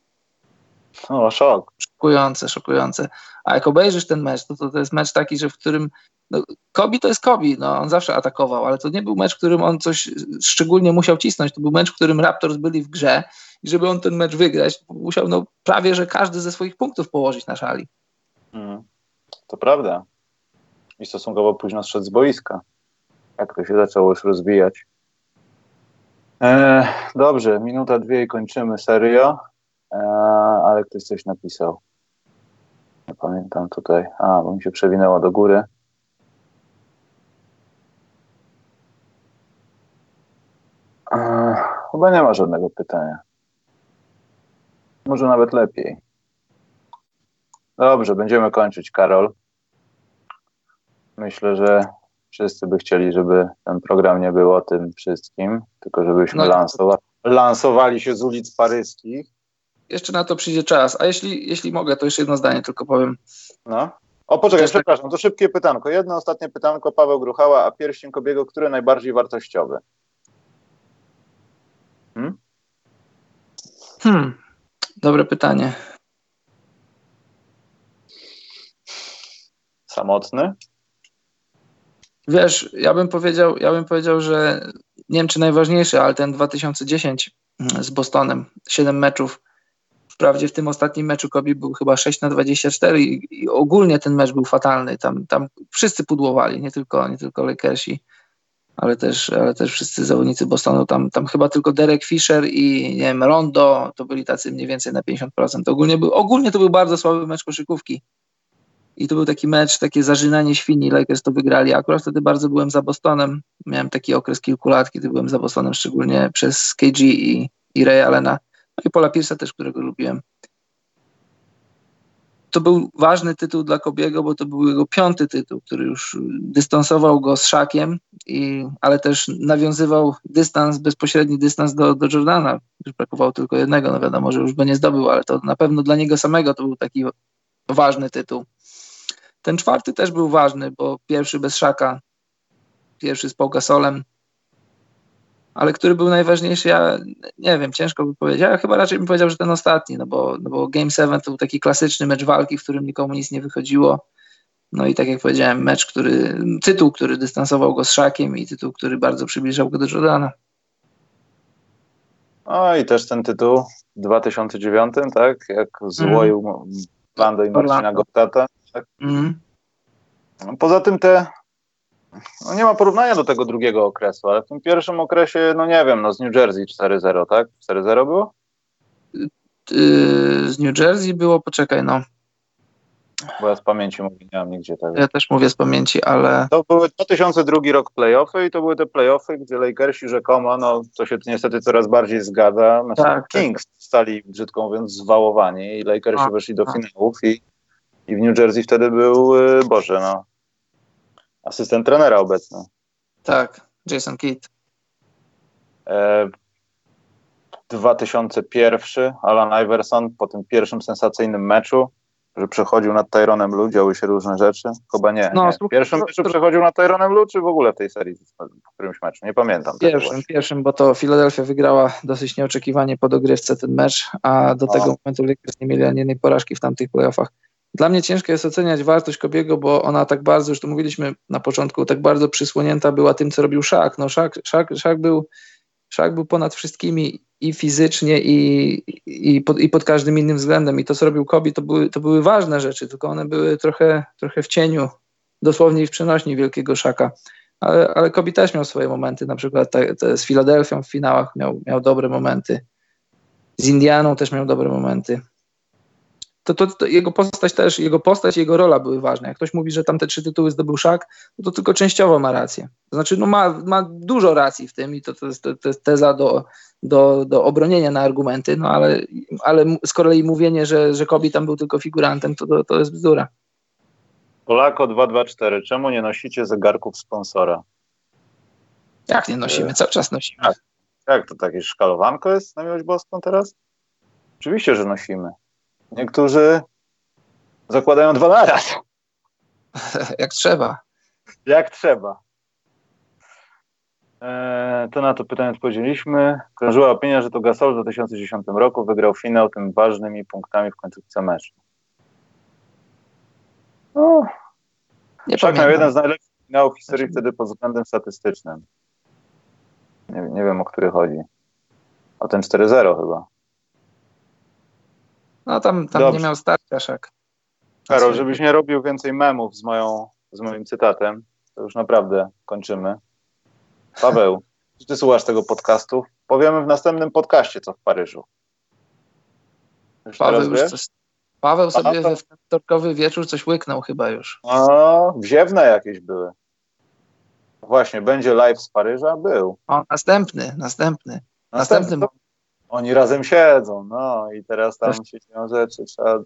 O, szok. Szokujące, szokujące. A jak obejrzysz ten mecz, to, to, to jest mecz taki, że w którym no, Kobi to jest Kobi, no, on zawsze atakował, ale to nie był mecz, w którym on coś szczególnie musiał cisnąć. To był mecz, w którym Raptors byli w grze i żeby on ten mecz wygrać, musiał no, prawie, że każdy ze swoich punktów położyć na szali. Mm, to prawda. I stosunkowo późno zszedł z boiska. Jak to się zaczęło już rozwijać. E, dobrze, minuta, dwie i kończymy serio. E, ale ktoś coś napisał. Nie pamiętam tutaj. A, bo mi się przewinęło do góry. E, chyba nie ma żadnego pytania. Może nawet lepiej. Dobrze, będziemy kończyć, Karol. Myślę, że wszyscy by chcieli, żeby ten program nie był o tym wszystkim, tylko żebyśmy no, lansowa lansowali się z ulic paryskich. Jeszcze na to przyjdzie czas. A jeśli, jeśli mogę, to jeszcze jedno zdanie tylko powiem. No. O, poczekaj, Też tak- przepraszam, to szybkie pytanko. Jedno ostatnie pytanko, Paweł Gruchała, a pierścień Kobiego, który najbardziej wartościowy? Hmm? Hmm, dobre pytanie. Samotny? Wiesz, ja bym powiedział, ja bym powiedział, że nie wiem czy najważniejszy, ale ten 2010 z Bostonem, 7 meczów. Wprawdzie w tym ostatnim meczu Kobi był chyba 6 na 24 i, i ogólnie ten mecz był fatalny. Tam, tam wszyscy pudłowali, nie tylko, nie tylko Lakersi, ale też, ale też wszyscy zawodnicy Bostonu. Tam, tam chyba tylko Derek Fisher i nie wiem, Rondo to byli tacy mniej więcej na 50%. Ogólnie, był, ogólnie to był bardzo słaby mecz koszykówki i to był taki mecz, takie zażynanie świni, Lakers to wygrali. Akurat wtedy bardzo byłem za Bostonem. Miałem taki okres kilku lat, kiedy byłem za Bostonem, szczególnie przez KG i, i Ray Allena. No i Paula Pierce'a też, którego lubiłem. To był ważny tytuł dla Kobiego, bo to był jego piąty tytuł, który już dystansował go z Szakiem, i, ale też nawiązywał dystans, bezpośredni dystans do, do Jordana. Już brakowało tylko jednego, no wiadomo, że już by nie zdobył, ale to na pewno dla niego samego to był taki ważny tytuł. Ten czwarty też był ważny, bo pierwszy bez szaka, pierwszy z Paugasolem, ale który był najważniejszy, ja nie wiem, ciężko by powiedzieć. Ja chyba raczej bym powiedział, że ten ostatni, no bo, no bo Game 7 to był taki klasyczny mecz walki, w którym nikomu nic nie wychodziło. No i tak jak powiedziałem, mecz, który, tytuł, który dystansował go z Szakiem i tytuł, który bardzo przybliżał go do Jordana. No i też ten tytuł w 2009, tak? Jak złoił mm. Lando i Marcina Gortata. Tak? Mm. Poza tym te, no nie ma porównania do tego drugiego okresu, ale w tym pierwszym okresie, no nie wiem, no z New Jersey 4-0, tak? 4-0 było? Yy, z New Jersey było, poczekaj, no. Bo ja z pamięci mówię, nie mam nigdzie tego. Ja też mówię z pamięci, ale... To były 2002 rok playoffy i to były te playoffy, gdzie Lakersi rzekomo, no to się niestety coraz bardziej zgadza, znaczy tak, Kings tak. stali, brzydko mówiąc, zwałowani i Lakersi a, weszli do a. finałów i i w New Jersey wtedy był, y, Boże, no, asystent trenera obecny. Tak, Jason Kidd. E, 2001 Alan Iverson po tym pierwszym sensacyjnym meczu, że przechodził nad Tyronem Lu, działy się różne rzeczy. Chyba nie. No, nie. W pierwszym meczu przechodził nad Tyronem Lu, czy w ogóle w tej serii, w którymś meczu? Nie pamiętam. Pierwszym, pierwszym, bo to Philadelphia wygrała dosyć nieoczekiwanie po dogrywce ten mecz, a do tego momentu Lakers nie mieli ani jednej porażki w tamtych playoffach. Dla mnie ciężko jest oceniać wartość Kobiego, bo ona tak bardzo, już to mówiliśmy na początku, tak bardzo przysłonięta była tym, co robił Szak. No Szak, Szak, Szak, był, Szak był ponad wszystkimi i fizycznie, i, i, pod, i pod każdym innym względem. I to, co robił Kobi, to były, to były ważne rzeczy, tylko one były trochę, trochę w cieniu, dosłownie i w przenośni wielkiego Szaka. Ale, ale Kobi też miał swoje momenty, na przykład te, te z Filadelfią w finałach miał, miał dobre momenty. z Indianą też miał dobre momenty. To, to, to, jego postać też, jego postać i jego rola były ważne. Jak ktoś mówi, że tam te trzy tytuły zdobył Szak, no to tylko częściowo ma rację. To znaczy, no ma, ma dużo racji w tym i to, to, jest, to jest teza do, do, do obronienia na argumenty, no ale, ale z kolei mówienie, że, że Kobi tam był tylko figurantem, to, to, to jest bzdura. Polako 224, czemu nie nosicie zegarków sponsora? Jak nie nosimy? Cały czas nosimy. Jak, jak to takie szkalowanko jest na miłość boską teraz? Oczywiście, że nosimy. Niektórzy zakładają dwa naraz. Jak trzeba. Jak trzeba. Eee, to na to pytanie odpowiedzieliśmy. Krążyła opinia, że to Gasol w 2010 roku wygrał finał tym ważnymi punktami w końcówce meczu. No, nie Szak miał jeden z najlepszych finałów w historii wtedy pod względem statystycznym. Nie, nie wiem, o który chodzi. O ten 4-0 chyba. No tam, tam nie miał starcia Szak. Karol, żebyś nie robił więcej memów z, moją, z moim cytatem, to już naprawdę kończymy. Paweł, czy ty słuchasz tego podcastu? Powiemy w następnym podcaście, co w Paryżu. Już Paweł już coś, Paweł sobie to... we wtorkowy wieczór coś łyknął chyba już. O, wziewne jakieś były. Właśnie, będzie live z Paryża? Był. O, następny, następny. Następny. następny. Oni razem siedzą, no i teraz tam się dzieją rzeczy. Trzeba...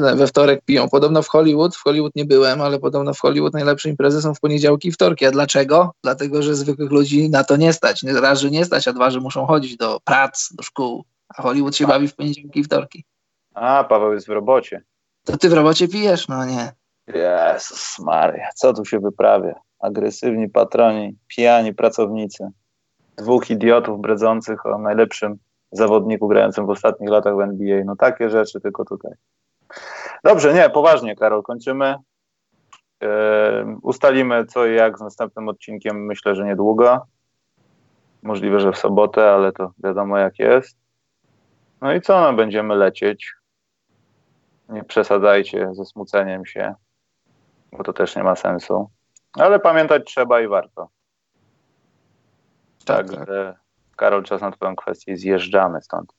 No we wtorek piją. Podobno w Hollywood, w Hollywood nie byłem, ale podobno w Hollywood najlepsze imprezy są w poniedziałki i wtorki. A dlaczego? Dlatego, że zwykłych ludzi na to nie stać. Raz, że nie stać, a dwa, że muszą chodzić do prac, do szkół. A Hollywood się a. bawi w poniedziałki i wtorki. A, Paweł jest w robocie. To ty w robocie pijesz? No nie. Jezus Maria, co tu się wyprawia? Agresywni patroni, pijani pracownicy. Dwóch idiotów bredzących o najlepszym zawodniku grającym w ostatnich latach w NBA. No takie rzeczy tylko tutaj. Dobrze, nie, poważnie, Karol, kończymy. Yy, ustalimy co i jak z następnym odcinkiem, myślę, że niedługo. Możliwe, że w sobotę, ale to wiadomo jak jest. No i co, no, będziemy lecieć. Nie przesadzajcie ze smuceniem się, bo to też nie ma sensu. Ale pamiętać trzeba i warto. Tak, tak. Karol, czas na Twoją kwestię zjeżdżamy stąd.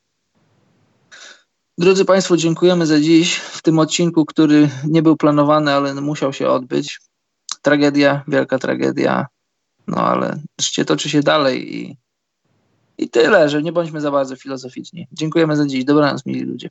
Drodzy Państwo, dziękujemy za dziś w tym odcinku, który nie był planowany, ale musiał się odbyć. Tragedia, wielka tragedia, no ale życie toczy się dalej i, i tyle, że nie bądźmy za bardzo filozoficzni. Dziękujemy za dziś. Dobranoc, mili ludzie.